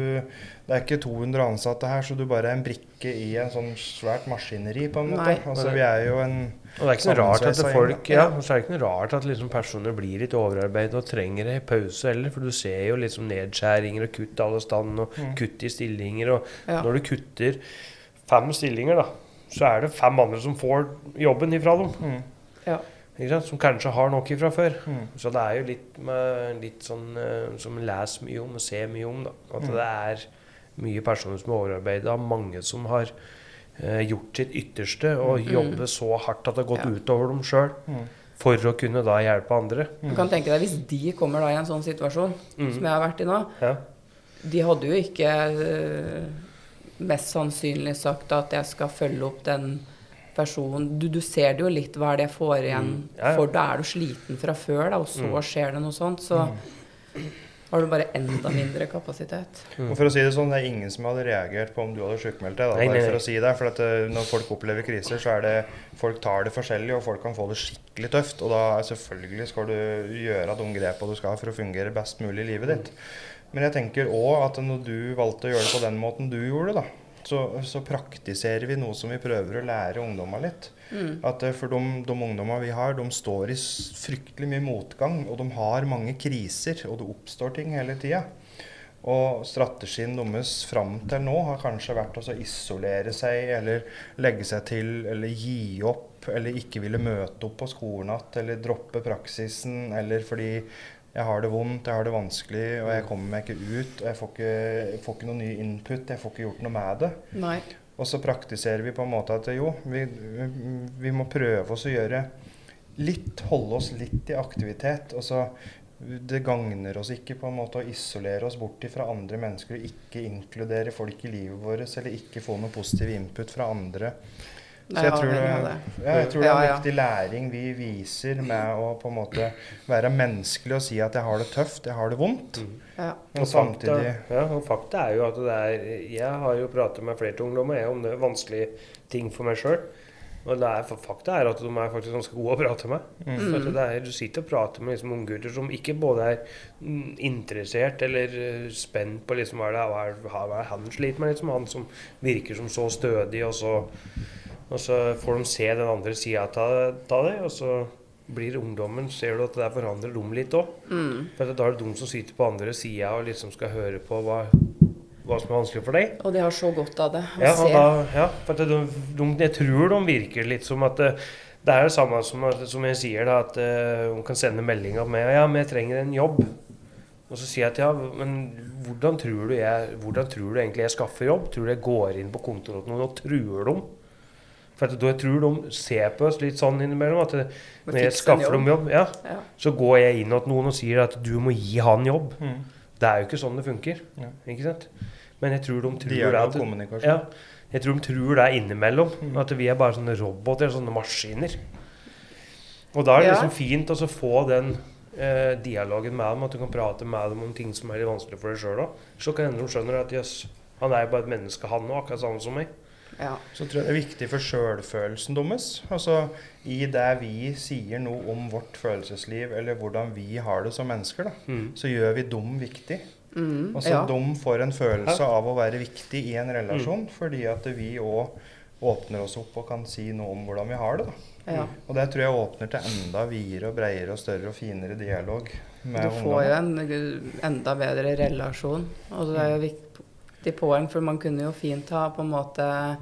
det er ikke 200 ansatte her, så du bare er en brikke i en sånn svært maskineri, på en måte. Nei. Altså, vi er jo en Og det er ikke noe rart at folk ja, og så er det ikke noe rart at liksom personer blir litt overarbeidet og trenger en pause heller. For du ser jo liksom nedskjæringer og kutt alle stand og Mm. kutt i stillinger. Og Ja. når du kutter fem stillinger, da, så er det fem andre som får jobben ifra dem. Mm. Ja. Som kanskje har nok ifra før. Mm. Så det er jo litt, med, litt sånn eh, som en leser mye om og ser mye om. da, At Mm. det er mye personer som er overarbeida. Mange som har gjort sitt ytterste og Mm. jobbe så hardt at det har gått Ja. utover dem sjøl. Mm. For å kunne da hjelpe andre. Du kan tenke deg hvis de kommer da i en sånn situasjon Mm. som jeg har vært i nå. Ja. De hadde jo ikke eh, mest sannsynlig sagt at jeg skal følge opp den personen. Du, du ser det jo litt hva er det jeg får igjen Mm. Ja, ja. for. Da er du sliten fra før, da, og så Mm. skjer det noe sånt. Så har du bare enda mindre kapasitet. Og for å si Det sånn, det er ingen som hadde reagert på om du hadde sjukmeldt deg. Da, Nei, nei, nei. for å si det, for at eh, Når folk opplever kriser, så er det folk tar det forskjellig, og folk kan få det skikkelig tøft. Og da er selvfølgelig skal du gjøre de grepene du skal for å fungere best mulig i livet ditt. Men jeg tenker òg at når du valgte å gjøre det på den måten du gjorde, da, så, så praktiserer vi noe som vi prøver å lære ungdommene litt. At eh, For de, de ungdommene vi har, de står i fryktelig mye motgang, og de har mange kriser, og det oppstår ting hele tida. Og strategien deres fram til nå har kanskje vært å isolere seg, eller legge seg til, eller gi opp, eller ikke ville møte opp på skolen igjen, eller droppe praksisen, eller fordi jeg har det vondt, jeg har det vanskelig, og jeg kommer meg ikke ut, jeg får ikke, jeg får ikke noe ny input, jeg får ikke gjort noe med det. Nei. Og så praktiserer vi på en måte at jo, vi, vi må prøve oss å gjøre litt, holde oss litt i aktivitet. Og så det gagner oss ikke på en måte å isolere oss bort fra andre mennesker og ikke inkludere folk i livet vårt, eller ikke få noe positiv input fra andre. Så jeg tror, det, ja, jeg tror det er en viktig læring vi viser med å på en måte være menneskelig og si at jeg har det tøft, jeg har det vondt. Ja. Og fakta, samtidig ja, og fakta er jo at det er Jeg har jo pratet med flere ungdommer jeg, om det er vanskelige ting for meg sjøl. Og det er, fakta er at de er faktisk ganske gode å prate med. Mm. For det er, du sitter og prater med liksom unggutter som ikke både er mm, interessert eller eh, spent på liksom hva, det er, hva, er, hva er han sliter med. Liksom, han som virker som så stødig, og så, og så får de se den andre sida av det. Og så blir ungdommen Ser du at det der forandrer dem litt òg. Mm. For da er det de som sitter på andre sida og liksom skal høre på hva, hva som er vanskelig for deg. Og de har så godt av det. Ja, da, ja, for de, de, jeg tror de virker litt som at eh, det er det samme som, som jeg sier, da, at hun de kan sende meldinger med ja, men jeg trenger en jobb. Og så sier jeg at ja, men hvordan tror du, jeg, hvordan tror du egentlig jeg skaffer jobb? Tror du jeg går inn på kontoret til noen og truer dem? For at jeg tror de ser på oss litt sånn innimellom at det, når jeg skaffer dem jobb, ja, Ja. så går jeg inn til noen og sier at du må gi han jobb. Mm. Det er jo ikke sånn det funker. Ja. Ikke sant? Men jeg tror de tror det at, ja, jeg tror de tror det er innimellom. Mm. At vi er bare sånne roboter, sånne maskiner. Og da er det Ja. liksom fint å få den eh, dialogen med dem, at du kan prate med dem om ting som er litt vanskelig for deg sjøl òg. Så kan hende de skjønner at jøss, han er jo bare et menneske, han òg, akkurat samme som meg. Ja. Så tror jeg det er viktig for sjølfølelsen deres. Altså i det vi sier noe om vårt følelsesliv, eller hvordan vi har det som mennesker, da, Mm. så gjør vi dem viktig. Mm, Altså ja. de får en følelse av å være viktig i en relasjon, fordi at vi òg åpner oss opp og kan si noe om hvordan vi har det. da. ja. Og det tror jeg åpner til enda videre og bredere og større og finere dialog med Du får jo en enda bedre relasjon. Og det er jo viktig poeng, for man kunne jo fint ha på en måte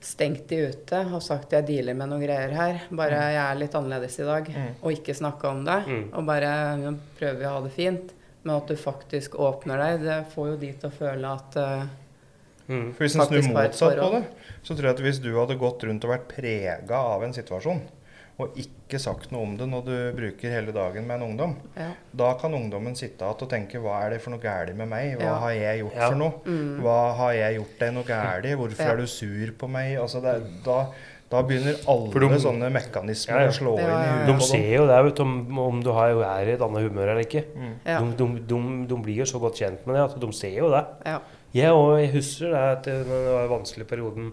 stengt de ute og sagt jeg dealer med noen greier her. Bare jeg er litt annerledes i dag. Mm. Og ikke snakke om det. Mm. Og bare ja, prøver å ha det fint. Men at du faktisk åpner deg, det får jo de til å føle at uh, Mm. For Hvis en snur motsatt på det, så tror jeg at hvis du hadde gått rundt og vært prega av en situasjon, og ikke sagt noe om det når du bruker hele dagen med en ungdom, ja. da kan ungdommen sitte igjen og tenke hva er det for noe galt med meg? Hva Ja. har jeg gjort Ja. for noe? Mm. Hva har jeg gjort deg noe galt? [laughs] Hvorfor Ja. er du sur på meg? Altså det, da, da begynner alle de- sånne mekanismer Ja, ja. å slå inn i huet De ser jo det, vet du, om, om du har, er i et annet humør eller ikke. Mm. Ja. De, de, de, de blir jo så godt kjent med det at de ser jo det. ja. Jeg, og jeg husker det at det- var den vanskelige perioden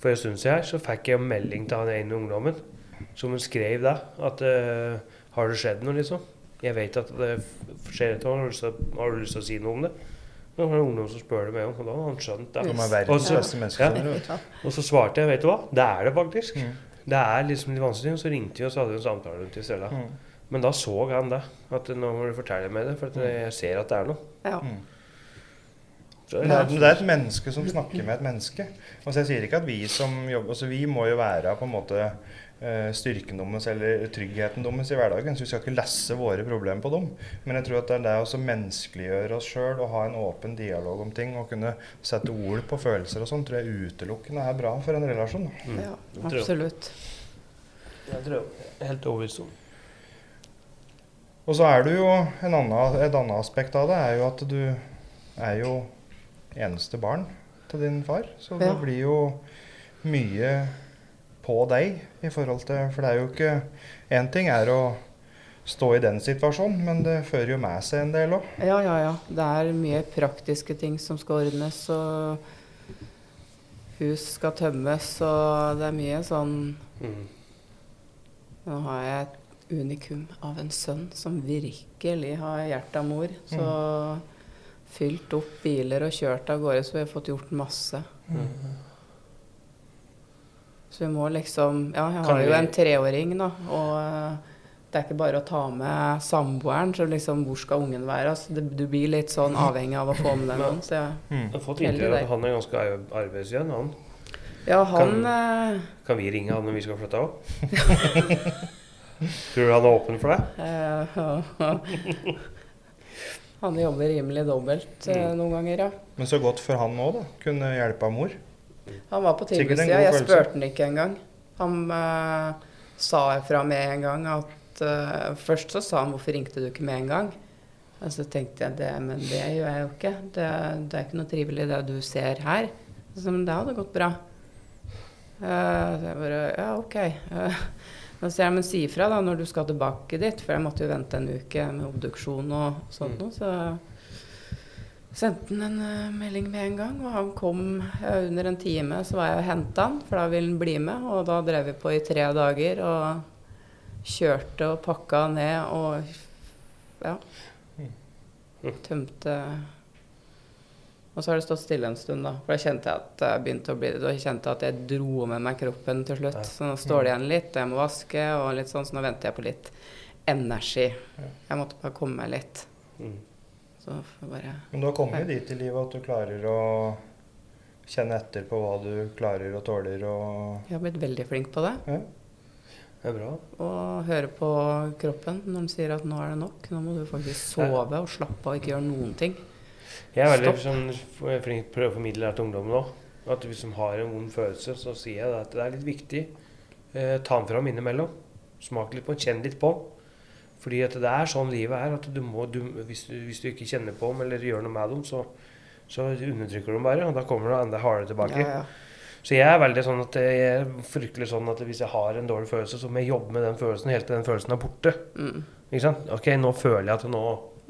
for en stund siden, så fikk jeg melding til han ene ungdommen som hun skrev da, at uh, har det skjedd noe, liksom? Jeg vet at det skjer et eller annet, har du lyst til- å si noe om det? Nå var det en ungdom som spør det med om, og da har han skjønt det. De Og så- ja. Og så svarte jeg, vet du hva, det er det faktisk. Mm. Det er liksom litt vanskelig, og så ringte vi og så hadde vi en samtale rundt i stedet. Mm. Men da så han det, at nå må du fortelle meg det, for at jeg ser at det er noe. ja. Mm. Det er, det er et menneske som snakker med et menneske. Altså jeg sier ikke at vi som jobber altså Vi må jo være på en måte styrken deres eller tryggheten deres i hverdagen. Så vi skal ikke lesse våre problemer på dem. Men jeg tror at det er det å menneskeliggjøre oss sjøl og ha en åpen dialog om ting og kunne sette ord på følelser og sånn, tror jeg utelukkende er bra for en relasjon. Mm. ja. Absolutt. Jeg tror jeg helt overbevist om. Og så er du jo en annen, Et annet aspekt av det er jo at du er jo eneste barn til din far. Så det blir jo mye på deg i forhold til For det er jo ikke Én ting er å stå i den situasjonen, men det fører jo med seg en del òg. Ja, ja, ja. Det er mye praktiske ting som skal ordnes, og hus skal tømmes, og det er mye sånn Mm. Nå har jeg et unikum av en sønn som virkelig har hjerte av mor. Så fylt opp biler og kjørt av gårde, så vi har fått gjort masse. Mm. Så vi må liksom Ja, jeg har jo en treåring, da, og eh, det er ikke bare å ta med samboeren, så liksom hvor skal ungen være? Altså, det, du blir litt sånn avhengig av å få med deg noen. Så jeg, Mm. Jeg har fått inntrykk av at han er ganske arbeidsgjønn. han. ja, han kan, Kan vi ringe han når vi skal flytte òg? [laughs] Tror du han er åpen for det? eh, [laughs] Han jobber rimelig dobbelt eh, Mm. noen ganger, ja. Men så godt for han òg, da. Kunne hjelpe mor. Han var på tilbudssida. Jeg spurte han ikke engang. Han uh, sa fra med en gang at uh, Først så sa han 'hvorfor ringte du ikke med en gang'? Og så tenkte jeg det, men det gjør jeg jo ikke. Det, det er ikke noe trivelig det du ser her. Så, men det hadde gått bra. Uh, så jeg bare Ja, OK. Uh, så jeg, men si ifra da når du skal tilbake dit, for jeg måtte jo vente en uke med obduksjon og sånt noe. Så sendte han en uh, melding med en gang, og han kom uh, under en time. Så var jeg og henta han, for da ville han bli med. Og da drev vi på i tre dager og kjørte og pakka ned og ja. Tømte Og så har det stått stille en stund, da. For da kjente jeg at jeg begynte å bli Da kjente jeg at jeg dro med meg kroppen til slutt. Så nå står det igjen litt, og jeg må vaske og litt sånn, så nå venter jeg på litt energi. Jeg måtte bare komme meg litt. Mm. Så får bare Men du har kommet jo dit i livet at du klarer å kjenne etter på hva du klarer og tåler og Jeg har blitt veldig flink på det. ja. Det er bra. Og høre på kroppen når den sier at nå er det nok. Nå må du faktisk sove og slappe av og ikke gjøre noen ting. Jeg er veldig sånn, flink til å prøve å formidle det til ungdommen òg. At hvis de har en vond følelse, så sier jeg at det er litt viktig. Eh, ta den fram innimellom. Smak litt på den, kjenn litt på den. Fordi at det er sånn livet er. at du må, du, hvis, du, hvis du ikke kjenner på dem eller gjør noe med dem, så, så undertrykker du dem bare. Og da kommer det enda hardere tilbake. Ja, ja. Så jeg er veldig sånn at jeg er fryktelig sånn at hvis jeg har en dårlig følelse, så må jeg jobbe med den følelsen helt til den følelsen er borte. Mm. Ikke sant? Ok, nå føler jeg at nå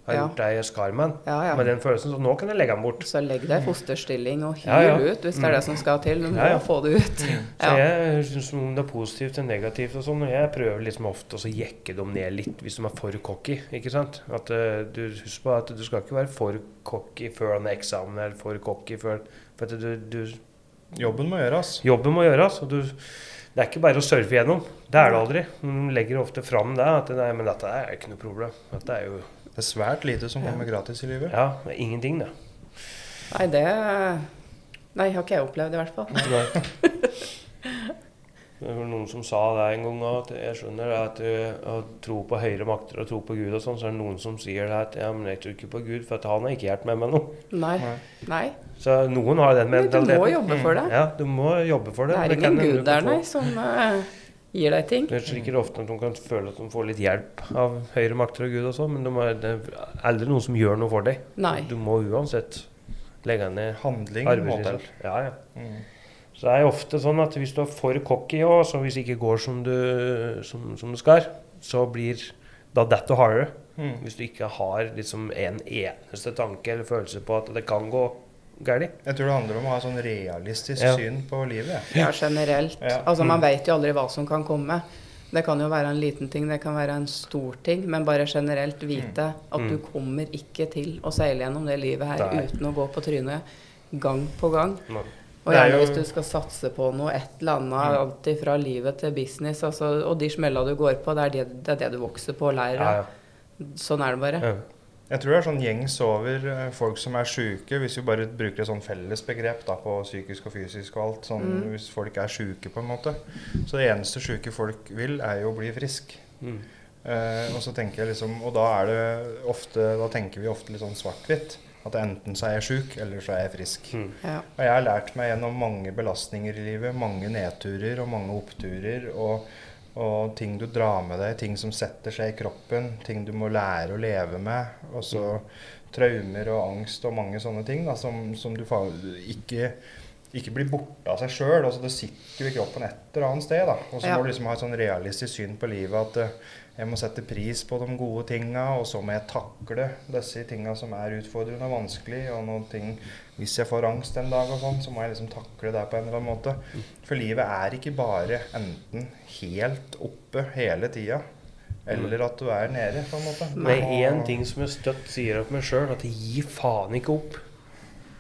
har gjort deg skarmen. Men meg ja, ja. med den følelsen, så nå kan jeg legge den bort. Så legg deg i fosterstilling og hyl Ja, ja. ut hvis det er det som skal til. Du må Ja, ja. få det ut. [laughs] Så jeg syns om det er positivt eller negativt og sånn, og jeg prøver liksom ofte å jekke dem ned litt hvis de er for cocky, ikke sant. At uh, du husk på at du skal ikke være for cocky før en eksamen eller for cocky før For at du, du Jobben må gjøres. Jobben må gjøres, og du det er ikke bare å surfe gjennom. Det er det aldri. De legger ofte fram det. At nei, men dette er ikke noe problem. Dette er jo Det er svært lite som kommer gratis i livet. Ja, det er ingenting, det. Nei, det Nei, har ikke jeg opplevd i hvert fall. Nei. [laughs] Det var noen som sa det en gang òg, at jeg skjønner at uh, å tro på høyere makter og tro på Gud og sånn, så er det noen som sier det at ja, men jeg tror ikke på Gud, for at han har ikke hjulpet meg med noe. Nei. Nei. Så noen har den Men du må jobbe for det. Ja, du må jobbe for det. Det er ingen gud der, nei, som eh, gir deg ting. Det er sikkert ofte at de kan føle at de får litt hjelp av høyere makter og Gud og sånn, men de er, det er aldri noen som gjør noe for deg. Nei. Du må uansett legge ned Handling arbeidsinnsats. Ja, ja. Mm. Så det er ofte sånn at hvis du er for cocky og så hvis det ikke går som du, som, som du skal, så blir da detter du hardere. Mm. Hvis du ikke har liksom en eneste tanke eller følelse på at det kan gå galt. Jeg tror det handler om å ha sånn realistisk Ja. syn på livet. Ja, generelt. Ja. Altså, man vet jo aldri hva som kan komme. Det kan jo være en liten ting, det kan være en stor ting, men bare generelt vite at Mm. du kommer ikke til å seile gjennom det livet her Der. uten å gå på trynet gang på gang. Og er gjerne jo- hvis du skal satse på noe, et eller annet, alt fra livet til business, altså, og de smella du går på, det er det, det er det du vokser på og lærer av. ja. Sånn er det bare. Jeg tror det er sånn gjengs over eh, folk som er sjuke, hvis vi bare bruker et sånn felles begrep da, på psykisk og fysisk og alt. Sånn, Mm. Hvis folk er sjuke, på en måte. Så det eneste sjuke folk vil, er jo å bli frisk. Mm. Eh, og så tenker jeg liksom Og da er det ofte Da tenker vi ofte litt sånn svart-hvitt. At enten så er jeg sjuk, eller så er jeg frisk. Mm. Ja. Og jeg har lært meg gjennom mange belastninger i livet, mange nedturer og mange oppturer, og, og ting du drar med deg, ting som setter seg i kroppen, ting du må lære å leve med, og så traumer og angst og mange sånne ting da, som, som du ikke ikke blir borte av seg sjøl. Altså, det sitter jo i kroppen et eller annet sted. da. Og så Ja. må du liksom ha et sånn realistisk syn på livet at uh, jeg må sette pris på de gode tinga, og så må jeg takle disse tinga som er utfordrende og vanskelig. Og noen ting Hvis jeg får angst en dag, og sånn, så må jeg liksom takle det på en eller annen måte. For livet er ikke bare enten helt oppe hele tida, eller at du er nede, på en måte. Er må- én ting som jeg støtt sier opp meg sjøl, at jeg gir faen ikke opp.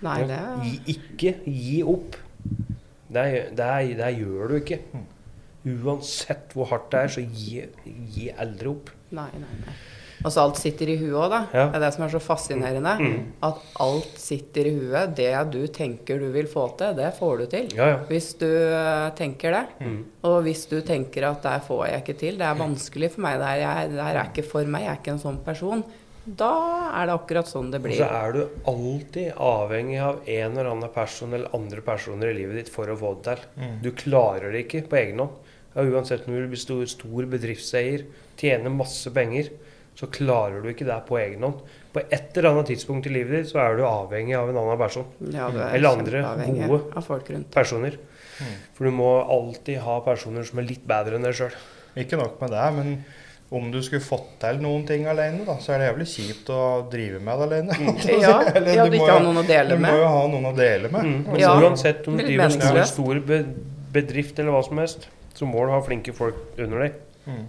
Nei, det er Gi ikke gi opp. Det, det, det gjør du ikke. Uansett hvor hardt det er, så gi, gi aldri opp. Nei, nei, nei. Og så alt sitter i huet òg, da. Ja. Det er det som er så fascinerende. Mm. At alt sitter i huet. Det du tenker du vil få til, det får du til. Ja, ja. Hvis du eh, tenker det. Mm. Og hvis du tenker at det får jeg ikke til, det er vanskelig for meg, det her, jeg, det her er ikke for meg, jeg er ikke en sånn person, da er det akkurat sånn det blir. Og så er du alltid avhengig av en eller annen person eller andre personer i livet ditt for å få det til. Mm. Du klarer det ikke på egen hånd. Ja, uansett om du blir stor, stor bedriftseier, tjener masse penger, så klarer du ikke det på egen hånd. På et eller annet tidspunkt i livet ditt så er du avhengig av en annen person. Ja, du er Eller andre gode. av folk rundt. personer. Mm. For du må alltid ha personer som er litt bedre enn deg sjøl. Ikke nok med det, men om du skulle fått til noen ting alene, da, så er det jævlig kjipt å drive med det alene. [laughs] Ja, [laughs] Eller ja, du du må ikke jo- noen å dele Du må jo ha noen å dele med. Mm. Og Ja. Uansett om du driver med en stor, bedrift eller hva som helst, så må du ha flinke folk under deg. Mm.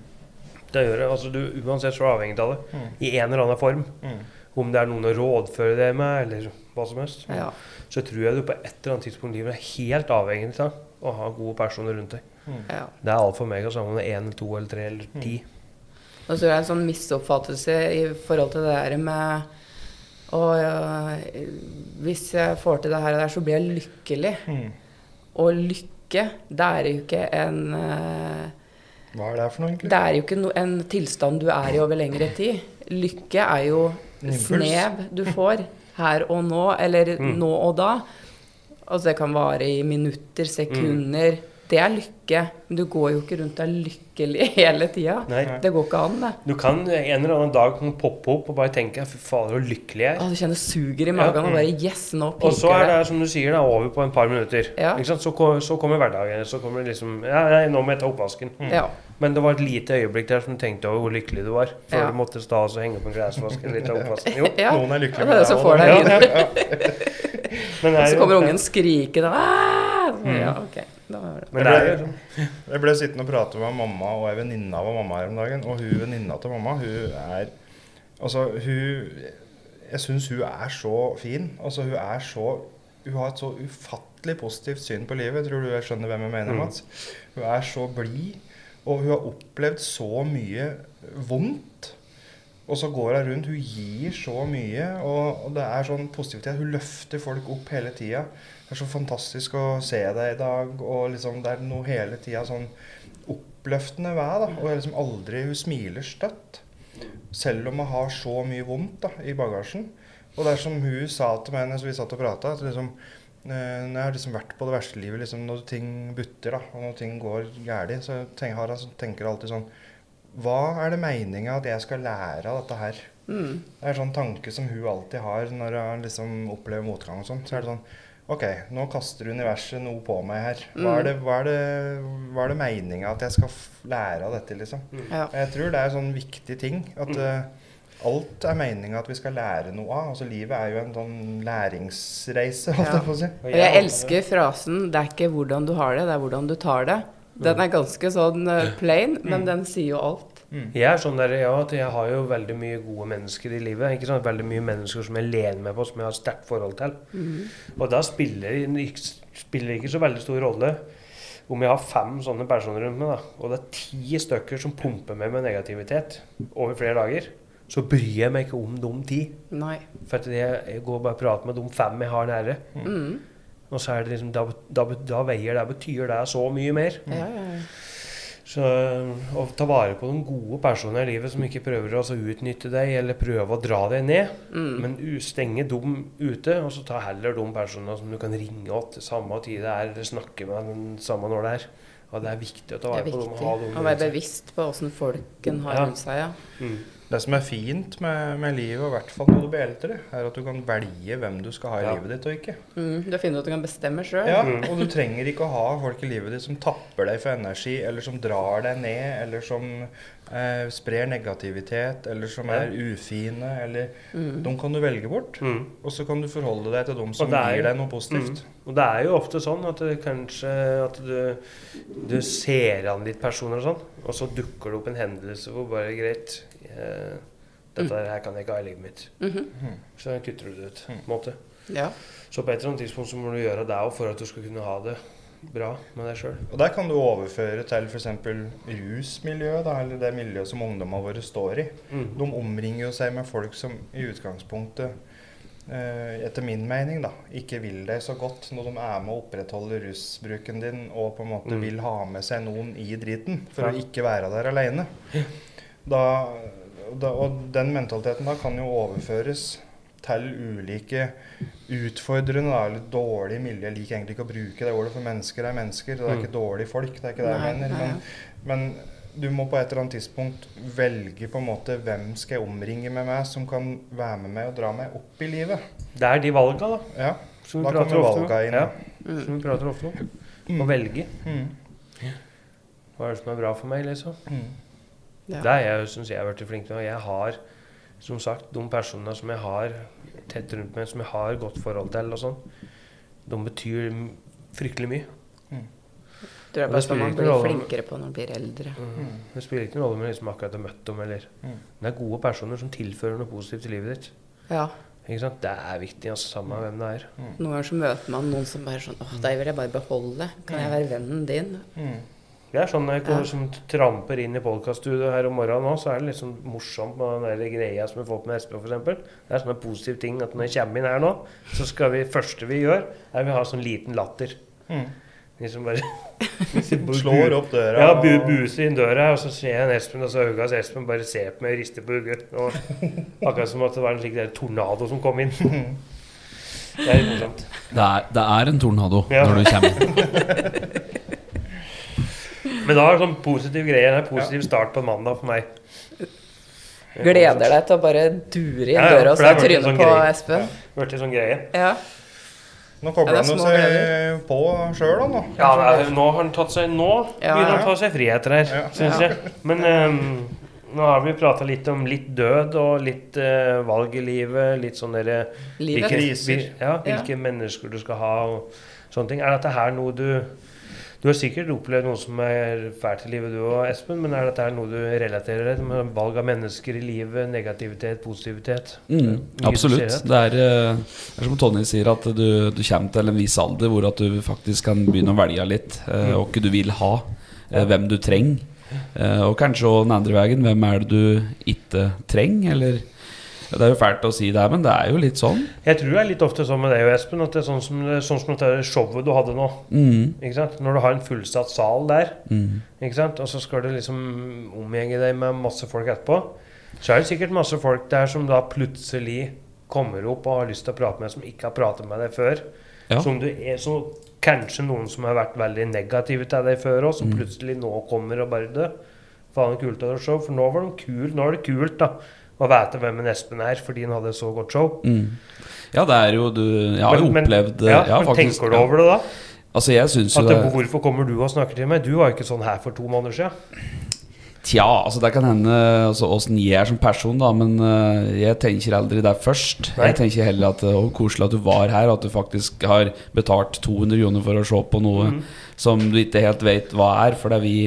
Det gjør det. Altså, du, uansett så er du avhengig av det. Mm. I en eller annen form. Mm. Om det er noen å rådføre deg med, eller hva som helst. Ja. Så tror jeg du på et eller annet tidspunkt i livet er helt avhengig av å ha gode personer rundt deg. ja. Det er alt for meg. Altså, sammen med én eller to eller tre eller ti. Og så er det en sånn misoppfattelse i forhold til det der med og ja, Hvis jeg får til det her og der, så blir jeg lykkelig. Mm. Og lykke, det er jo ikke en uh, Hva er det for noe, egentlig? Det er jo ikke no, en tilstand du er i over lengre tid. Lykke er jo snev du får her og nå, eller Mm. nå og da. Altså det kan vare i minutter, sekunder. Det er lykke. Men du går jo ikke rundt og er lykkelig [laughs] hele tida. Det går ikke an, det. Du kan en eller annen dag poppe opp og bare tenke Fy fader, så lykkelig jeg er. Å, du kjenner suger i magen og bare Yes, nå Og så er det det. som du sier, det er over på en par minutter. Ja. Ikke sant? Så, så kommer hverdagen. Så kommer det liksom Ja, nei, nå må jeg ta oppvasken. Ja. Men det var et lite øyeblikk der som du tenkte over hvor lykkelig du var. Før Ja. du måtte stå og henge opp en klesvask eller ta oppvasken. Jo. [laughs] ja. Noen er lykkelige Ja, det er det som får deg inn. ja. [laughs] Men det er Så kommer ungen skrikende. «Ah!» Ja, ok. Da. Men det er jo sånn. [laughs] Jeg ble sittende og prate med mamma og ei venninne av mamma her om dagen. Og hun venninna til mamma, hun er Altså, hun Jeg syns hun er så fin. Altså, hun er så Hun har et så ufattelig positivt syn på livet. Tror du jeg skjønner hvem jeg mener, Mm. Mats? Hun er så blid, og hun har opplevd så mye vondt. Og så går hun rundt. Hun gir så mye, og, og det er sånn positivitet. Hun løfter folk opp hele tida. Det er så fantastisk å se deg i dag, og liksom det er noe hele tida sånn oppløftende ved da. Og liksom aldri Hun smiler støtt. Selv om hun har så mye vondt da, i bagasjen. Og det er som hun sa til meg når vi satt og prata, at liksom eh, når jeg har liksom vært på det verste livet, liksom når ting butter da, og når ting går galt, så tenker, har jeg, tenker jeg alltid sånn Hva er det meninga at jeg skal lære av dette her? Mm. Det er en sånn tanke som hun alltid har når hun liksom opplever motgang og sånn. Så er det sånn OK, nå kaster universet noe på meg her. Hva er det, hva er det, hva er det meninga at jeg skal f lære av dette, liksom? Ja. Jeg tror det er en sånn viktig ting. At uh, alt er meninga at vi skal lære noe av. Altså Livet er jo en sånn læringsreise, holdt Ja. jeg på å si. Og Og jeg elsker frasen 'det er ikke hvordan du har det, det er hvordan du tar det'. Den er ganske sånn eh, plain, men den sier jo alt. Jeg er sånn der, ja, at jeg har jo veldig mye gode mennesker i livet. Ikke sant? Veldig mye mennesker som jeg lener meg på, som jeg har sterkt forhold til. Og da spiller det ikke, så veldig stor rolle om jeg har fem sånne personer rundt meg, da, og det er ti stykker som pumper meg med negativitet over flere dager, så bryr jeg meg ikke om de ti. Nei. For jeg, jeg går bare og prater med de fem jeg har nære. Mm. Og så er det liksom, da, da, da veier det, betyr det så mye mer. Ja, ja, ja. Så å ta vare på de gode personene i livet som ikke prøver å altså, utnytte deg eller prøve å dra deg ned, Mm. men stenge dem ute, og så ta heller de personene som du kan ringe til samme tid det er, eller snakke med den samme når det er. Og det er viktig å ta vare på dem. Ha dem å være bevisst på åssen folk en har rundt seg. Ja. Mm. Det som er fint med, med livet, og i hvert fall når du blir eldre, er at du kan velge hvem du skal ha i Ja. livet ditt og ikke. Mm. Du finner ut at du kan bestemme sjøl. Ja, og du trenger ikke å ha folk i livet ditt som tapper deg for energi, eller som drar deg ned, eller som eh, sprer negativitet, eller som er ufine, eller De kan du velge bort, Mm. og så kan du forholde deg til dem som er- gir deg noe positivt. Mm. Og det er jo ofte sånn at det kanskje at du, du ser an litt personer og sånn, og så dukker det opp en hendelse hvor bare greit eh, Dette her kan jeg ikke ha i livet mitt. -hmm. Så kutter du det ut. på en måte. ja. Så på et eller annet tidspunkt så må du gjøre det òg for at du skal kunne ha det bra med deg sjøl. Og der kan du overføre til f.eks. rusmiljøet, da, eller det miljøet som ungdommene våre står i. Mm. De omringer jo seg med folk som i utgangspunktet, eh, etter min mening, da, ikke vil deg så godt når de er med å opprettholde rusbruken din og på en måte Mm. vil ha med seg noen i driten for Ja. å ikke være der aleine. Og den mentaliteten da kan jo overføres til ulike utfordrende da, eller dårlige miljø. Jeg liker egentlig ikke å bruke det ordet, for mennesker er mennesker. Det er Mm. ikke dårlige folk. det er ikke det jeg mener. Men, men du må på et eller annet tidspunkt velge på en måte hvem skal jeg omringe med meg som kan være med meg og dra meg opp i livet. Det er de valga, da. Ja, Som Da vi prater kommer ofte om. valga inn, Ja. Mm. som vi prater ofte om. Mm. Å velge. Mm. Hva er det som er bra for meg, liksom? Mm. Ja. Det er jeg, syns jeg har blitt flink til. Og jeg har, som sagt, de personene som jeg har tett rundt meg, som jeg har godt forhold til, og sånn, de betyr fryktelig mye. Mm. Du er bare sånn man blir flinkere på når man blir eldre. Mm. Det spiller ikke noen rolle om jeg liksom akkurat har møtt dem, eller Mm. Det er gode personer som tilfører noe positivt til livet ditt. Ja. Ikke sant? Det er viktig, altså, samme hvem det er. Noen ganger så møter man noen som bare sånn åh, deg vil jeg bare beholde. Kan jeg være vennen din? Mm. Det er sånn når jeg Ja. som tramper inn i podkaststudioet her om morgenen nå, så er det litt sånn morsomt med den der greia som vi får på med Espen, f.eks. Det er sånne positive ting at når jeg kommer inn her nå, så skal vi første vi gjør, er vi har sånn liten latter. Mm. Liksom [laughs] bare Slår opp døra. Ja, bu buser inn døra, og så ser jeg en Espen, og så øynene til Espen bare ser på meg og rister på hodet. [laughs] Akkurat som at det var en slik der tornado som kom inn. Det er litt morsomt. Det er, det er en tornado Ja. når du kommer inn. [laughs] Men da er det sånn positiv greie. En positiv start på en mandag for meg. Gleder deg til å bare dure inn Ja, ja, døra og se en trynet sånn på greie. Espen. Blitt en sånn greie. Ja. Nå kobler Ja, er han seg gleder. på sjøl, da. nå. Ja, er- nå har han tatt seg Nå begynner han å ta seg friheter her, Ja. syns jeg. Men um, nå har vi prata litt om litt død og litt uh, valg i livet. Litt sånn derre Livet. hvilke- Ja, hvilke mennesker du skal ha og sånne ting. Er dette her noe du Du har sikkert opplevd noe som er fælt i livet, du og Espen, men er dette noe du relaterer deg til? med Valg av mennesker i livet, negativitet, positivitet? Mm, absolutt. Det er, eh, det er som Tonje sier, at du, du kommer til en viss alder hvor at du faktisk kan begynne å velge litt eh, hva du vil ha, eh, hvem du trenger. Eh, og kanskje òg den andre veien. Hvem er det du ikke trenger, eller ja, Det er jo fælt å si det, her, men det er jo litt sånn. Jeg tror det er litt ofte sånn med deg og Espen, at det er sånn som, sånn som dette showet du hadde nå. Mm? Når du har en fullsatt sal der, mm, og så skal du liksom omgjenge deg med masse folk etterpå, så er det sikkert masse folk der som da plutselig kommer opp og har lyst til å prate med deg, som ikke har pratet med deg før. Ja. Som du er, så kanskje noen som har vært veldig negative til deg før òg, som Mm. plutselig nå kommer og bare dø. Faen, kult å show. For nå var de kul, nå er det kult da å vite hvem en Espen er, fordi han hadde så godt show. mm. Ja, det er jo du Jeg har jo opplevd men- ja, ja, men faktisk, Tenker du over det da? Altså, jeg syns jo det Hvorfor kommer du og snakker til meg? Du var jo ikke sånn her for to måneder siden. Tja, altså det kan hende altså, åssen jeg er som person, da, men uh, jeg tenker aldri det først. Nei. Jeg tenker heller at det var koselig at du var her, og at du faktisk har betalt 200 kroner for å se på noe mm. som du ikke helt vet hva er, for det er vi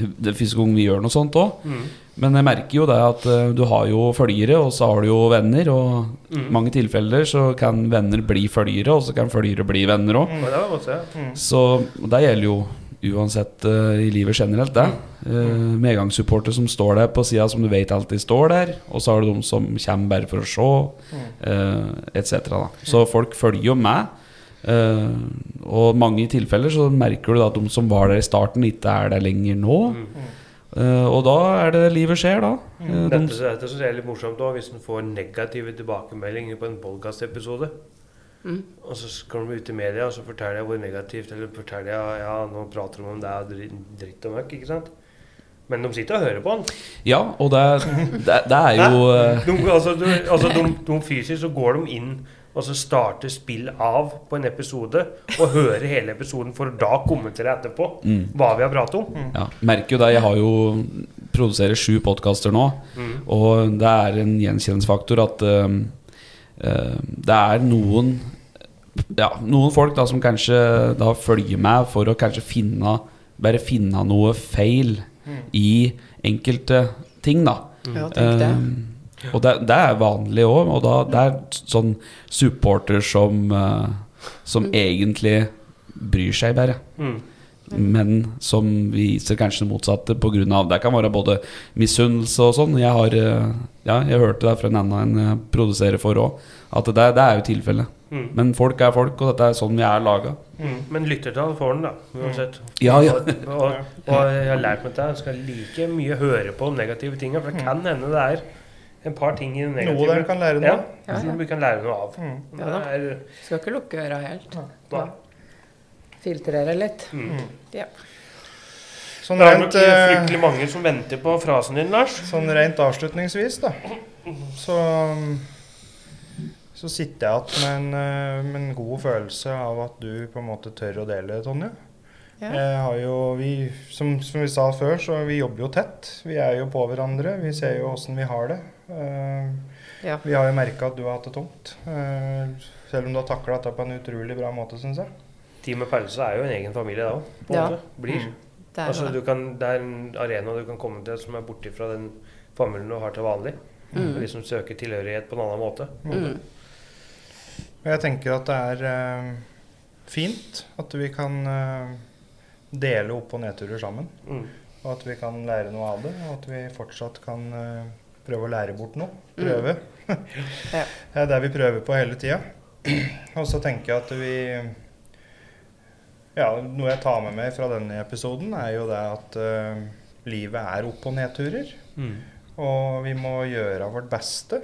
det første gang vi gjør noe sånt òg. Mm. Men jeg merker jo det at eh, du har jo følgere, og så har du jo venner. Og i Mm. mange tilfeller så kan venner bli følgere, og så kan følgere bli venner òg. Se. Mm. Så det gjelder jo uansett uh, i livet generelt, det. Uh, Medgangssupporter som står der på sida, som du vet alltid står der. Og så har du de som kommer bare for å se, uh, etc. Så folk følger jo med. Uh, og mange tilfeller så merker du da at de som var der i starten, ikke er der lenger nå. Mm. Eh, og da er det livet skjer, da. Mm. de, Dette, dette synes jeg er litt morsomt òg, hvis en får negative tilbakemeldinger på en podkastepisode. Mm. Og så kommer de ut i media og så forteller jeg hvor negativt Eller forteller jeg ja, nå prater de om det er dritt, og møkk. ikke sant? Men de sitter og hører på den. ja, og det, det, det er jo eh, De, altså, de, altså, de, de fysisk så går de inn og så starte spill av på en episode og høre hele episoden for å da kommentere etterpå mm. hva vi har pratet om. Ja, merker jo det. Jeg har jo produserer sju podkaster nå, Mm. og det er en gjenkjennelsesfaktor at uh, uh, det er noen ja, noen folk da som kanskje da følger meg for å kanskje finne bare finne noe feil i enkelte ting, da. Ja, tenk det. Um, og det, det er vanlig òg, og da, det er sånn supporter som uh, Som egentlig bryr seg bare Mm. men som viser kanskje det motsatte pga. Det kan være både misunnelse og sånn. Jeg har eh, Ja, jeg hørte det fra en annen en jeg produserer for òg, at det, det er jo tilfellet. Mm. Men folk er folk, og dette er sånn vi er laga. Mm. Men lyttertall får den, da. Uansett. Ja, ja. Og, og, og jeg har lært meg at jeg skal like mye høre på om negative ting, for det kan hende det er en par ting i det negative. Noe dere kan lære nå. Ja, Ja, som ja. vi kan lære noe av. Mm. Ja da. Er, Skal ikke lukke øra helt. Da. Filtrere litt. mm. Ja. Sånn Det er rent, nok eh, fryktelig mange som venter på frasen din, Lars. sånn rent avslutningsvis, da, så så sitter jeg igjen med, en, eh, med en god følelse av at du på en måte tør å dele, Tonje. Ja. Jo, vi, som, som vi sa før, så vi jobber jo tett. Vi er jo på hverandre. Vi ser jo åssen vi har det. Eh, Ja. vi har jo merka at du har hatt det tungt. eh, selv om du har takla dette på en utrolig bra måte, syns jeg. Teamet pause er jo en egen familie, det òg. Ja. Blir. Det er Altså, det. kan, det er en arena du kan komme til som er borti fra den familien du har til vanlig. Mm. Og liksom søker tilhørighet på en annen måte. Mm. Og jeg tenker at det er uh, fint at vi kan uh, dele opp- og nedturer sammen. Mm. Og at vi kan lære noe av det. Og at vi fortsatt kan eh, prøve å lære bort noe. Mm. [laughs] Ja. [laughs] Det er det vi prøver på hele tida. [clears throat] Og så tenker jeg at vi Ja, noe jeg tar med meg fra denne episoden, er jo det at uh, livet er opp- og nedturer. Mm. Og vi må gjøre vårt beste.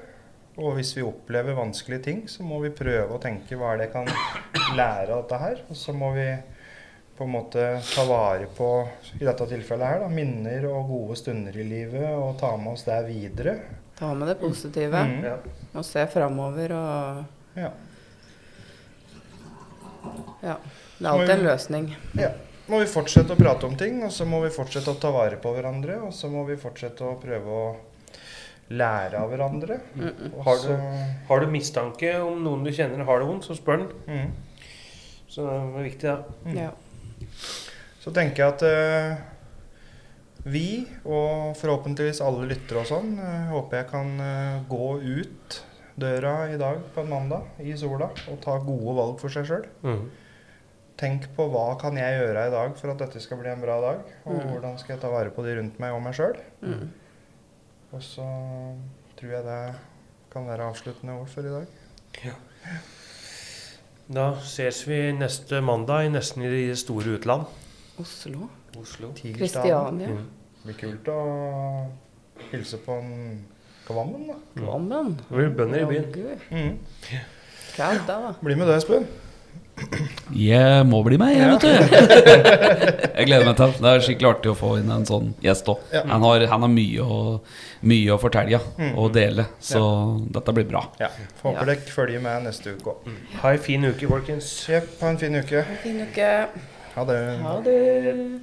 Og hvis vi opplever vanskelige ting, så må vi prøve å tenke hva er det jeg kan lære av dette her. Og så må vi på en måte ta vare på, i dette tilfellet her, da, minner og gode stunder i livet, og ta med oss det videre. Ta med det positive. Mm. Ja. Og se framover og Ja. Ja. Det er alltid en løsning. ja. Må vi fortsette å prate om ting, og så må vi fortsette å ta vare på hverandre. Og så må vi fortsette å prøve å lære av hverandre. Mm. -mm. Har du- Har du mistanke om noen du kjenner har det vondt, så spør den. mm. Så det er viktig, da. Mm. Ja. Så tenker jeg at eh, vi, og forhåpentligvis alle lyttere og sånn, eh, håper jeg kan eh, gå ut døra i dag på en mandag i sola og ta gode valg for seg sjøl. Mm. tenk på hva kan jeg gjøre i dag for at dette skal bli en bra dag. Og Mm. hvordan skal jeg ta vare på de rundt meg og meg sjøl. Mm. Og så tror jeg det kan være avsluttende ord for i dag. Da ses vi neste mandag, nesten i det store utland. Oslo. Oslo. Kristiania. Mm. Det blir kult å hilse på en Kvammen, da. Kvammen. Det blir bønder i byen. Mm. Kaldt, da. Bli med deg, Espen. Jeg må bli med, jeg, vet du. [laughs] Jeg gleder meg til det. Er skikkelig artig å få inn en sånn gjest òg. Ja. Han, har- han har mye å, mye å fortelle Mm. og dele, så dette blir bra. Ja. Håper dere følger med neste uke òg. Ha ei fin uke, folkens. Jepp, ha en fin uke. En Fin uke. Ha det. Ha det.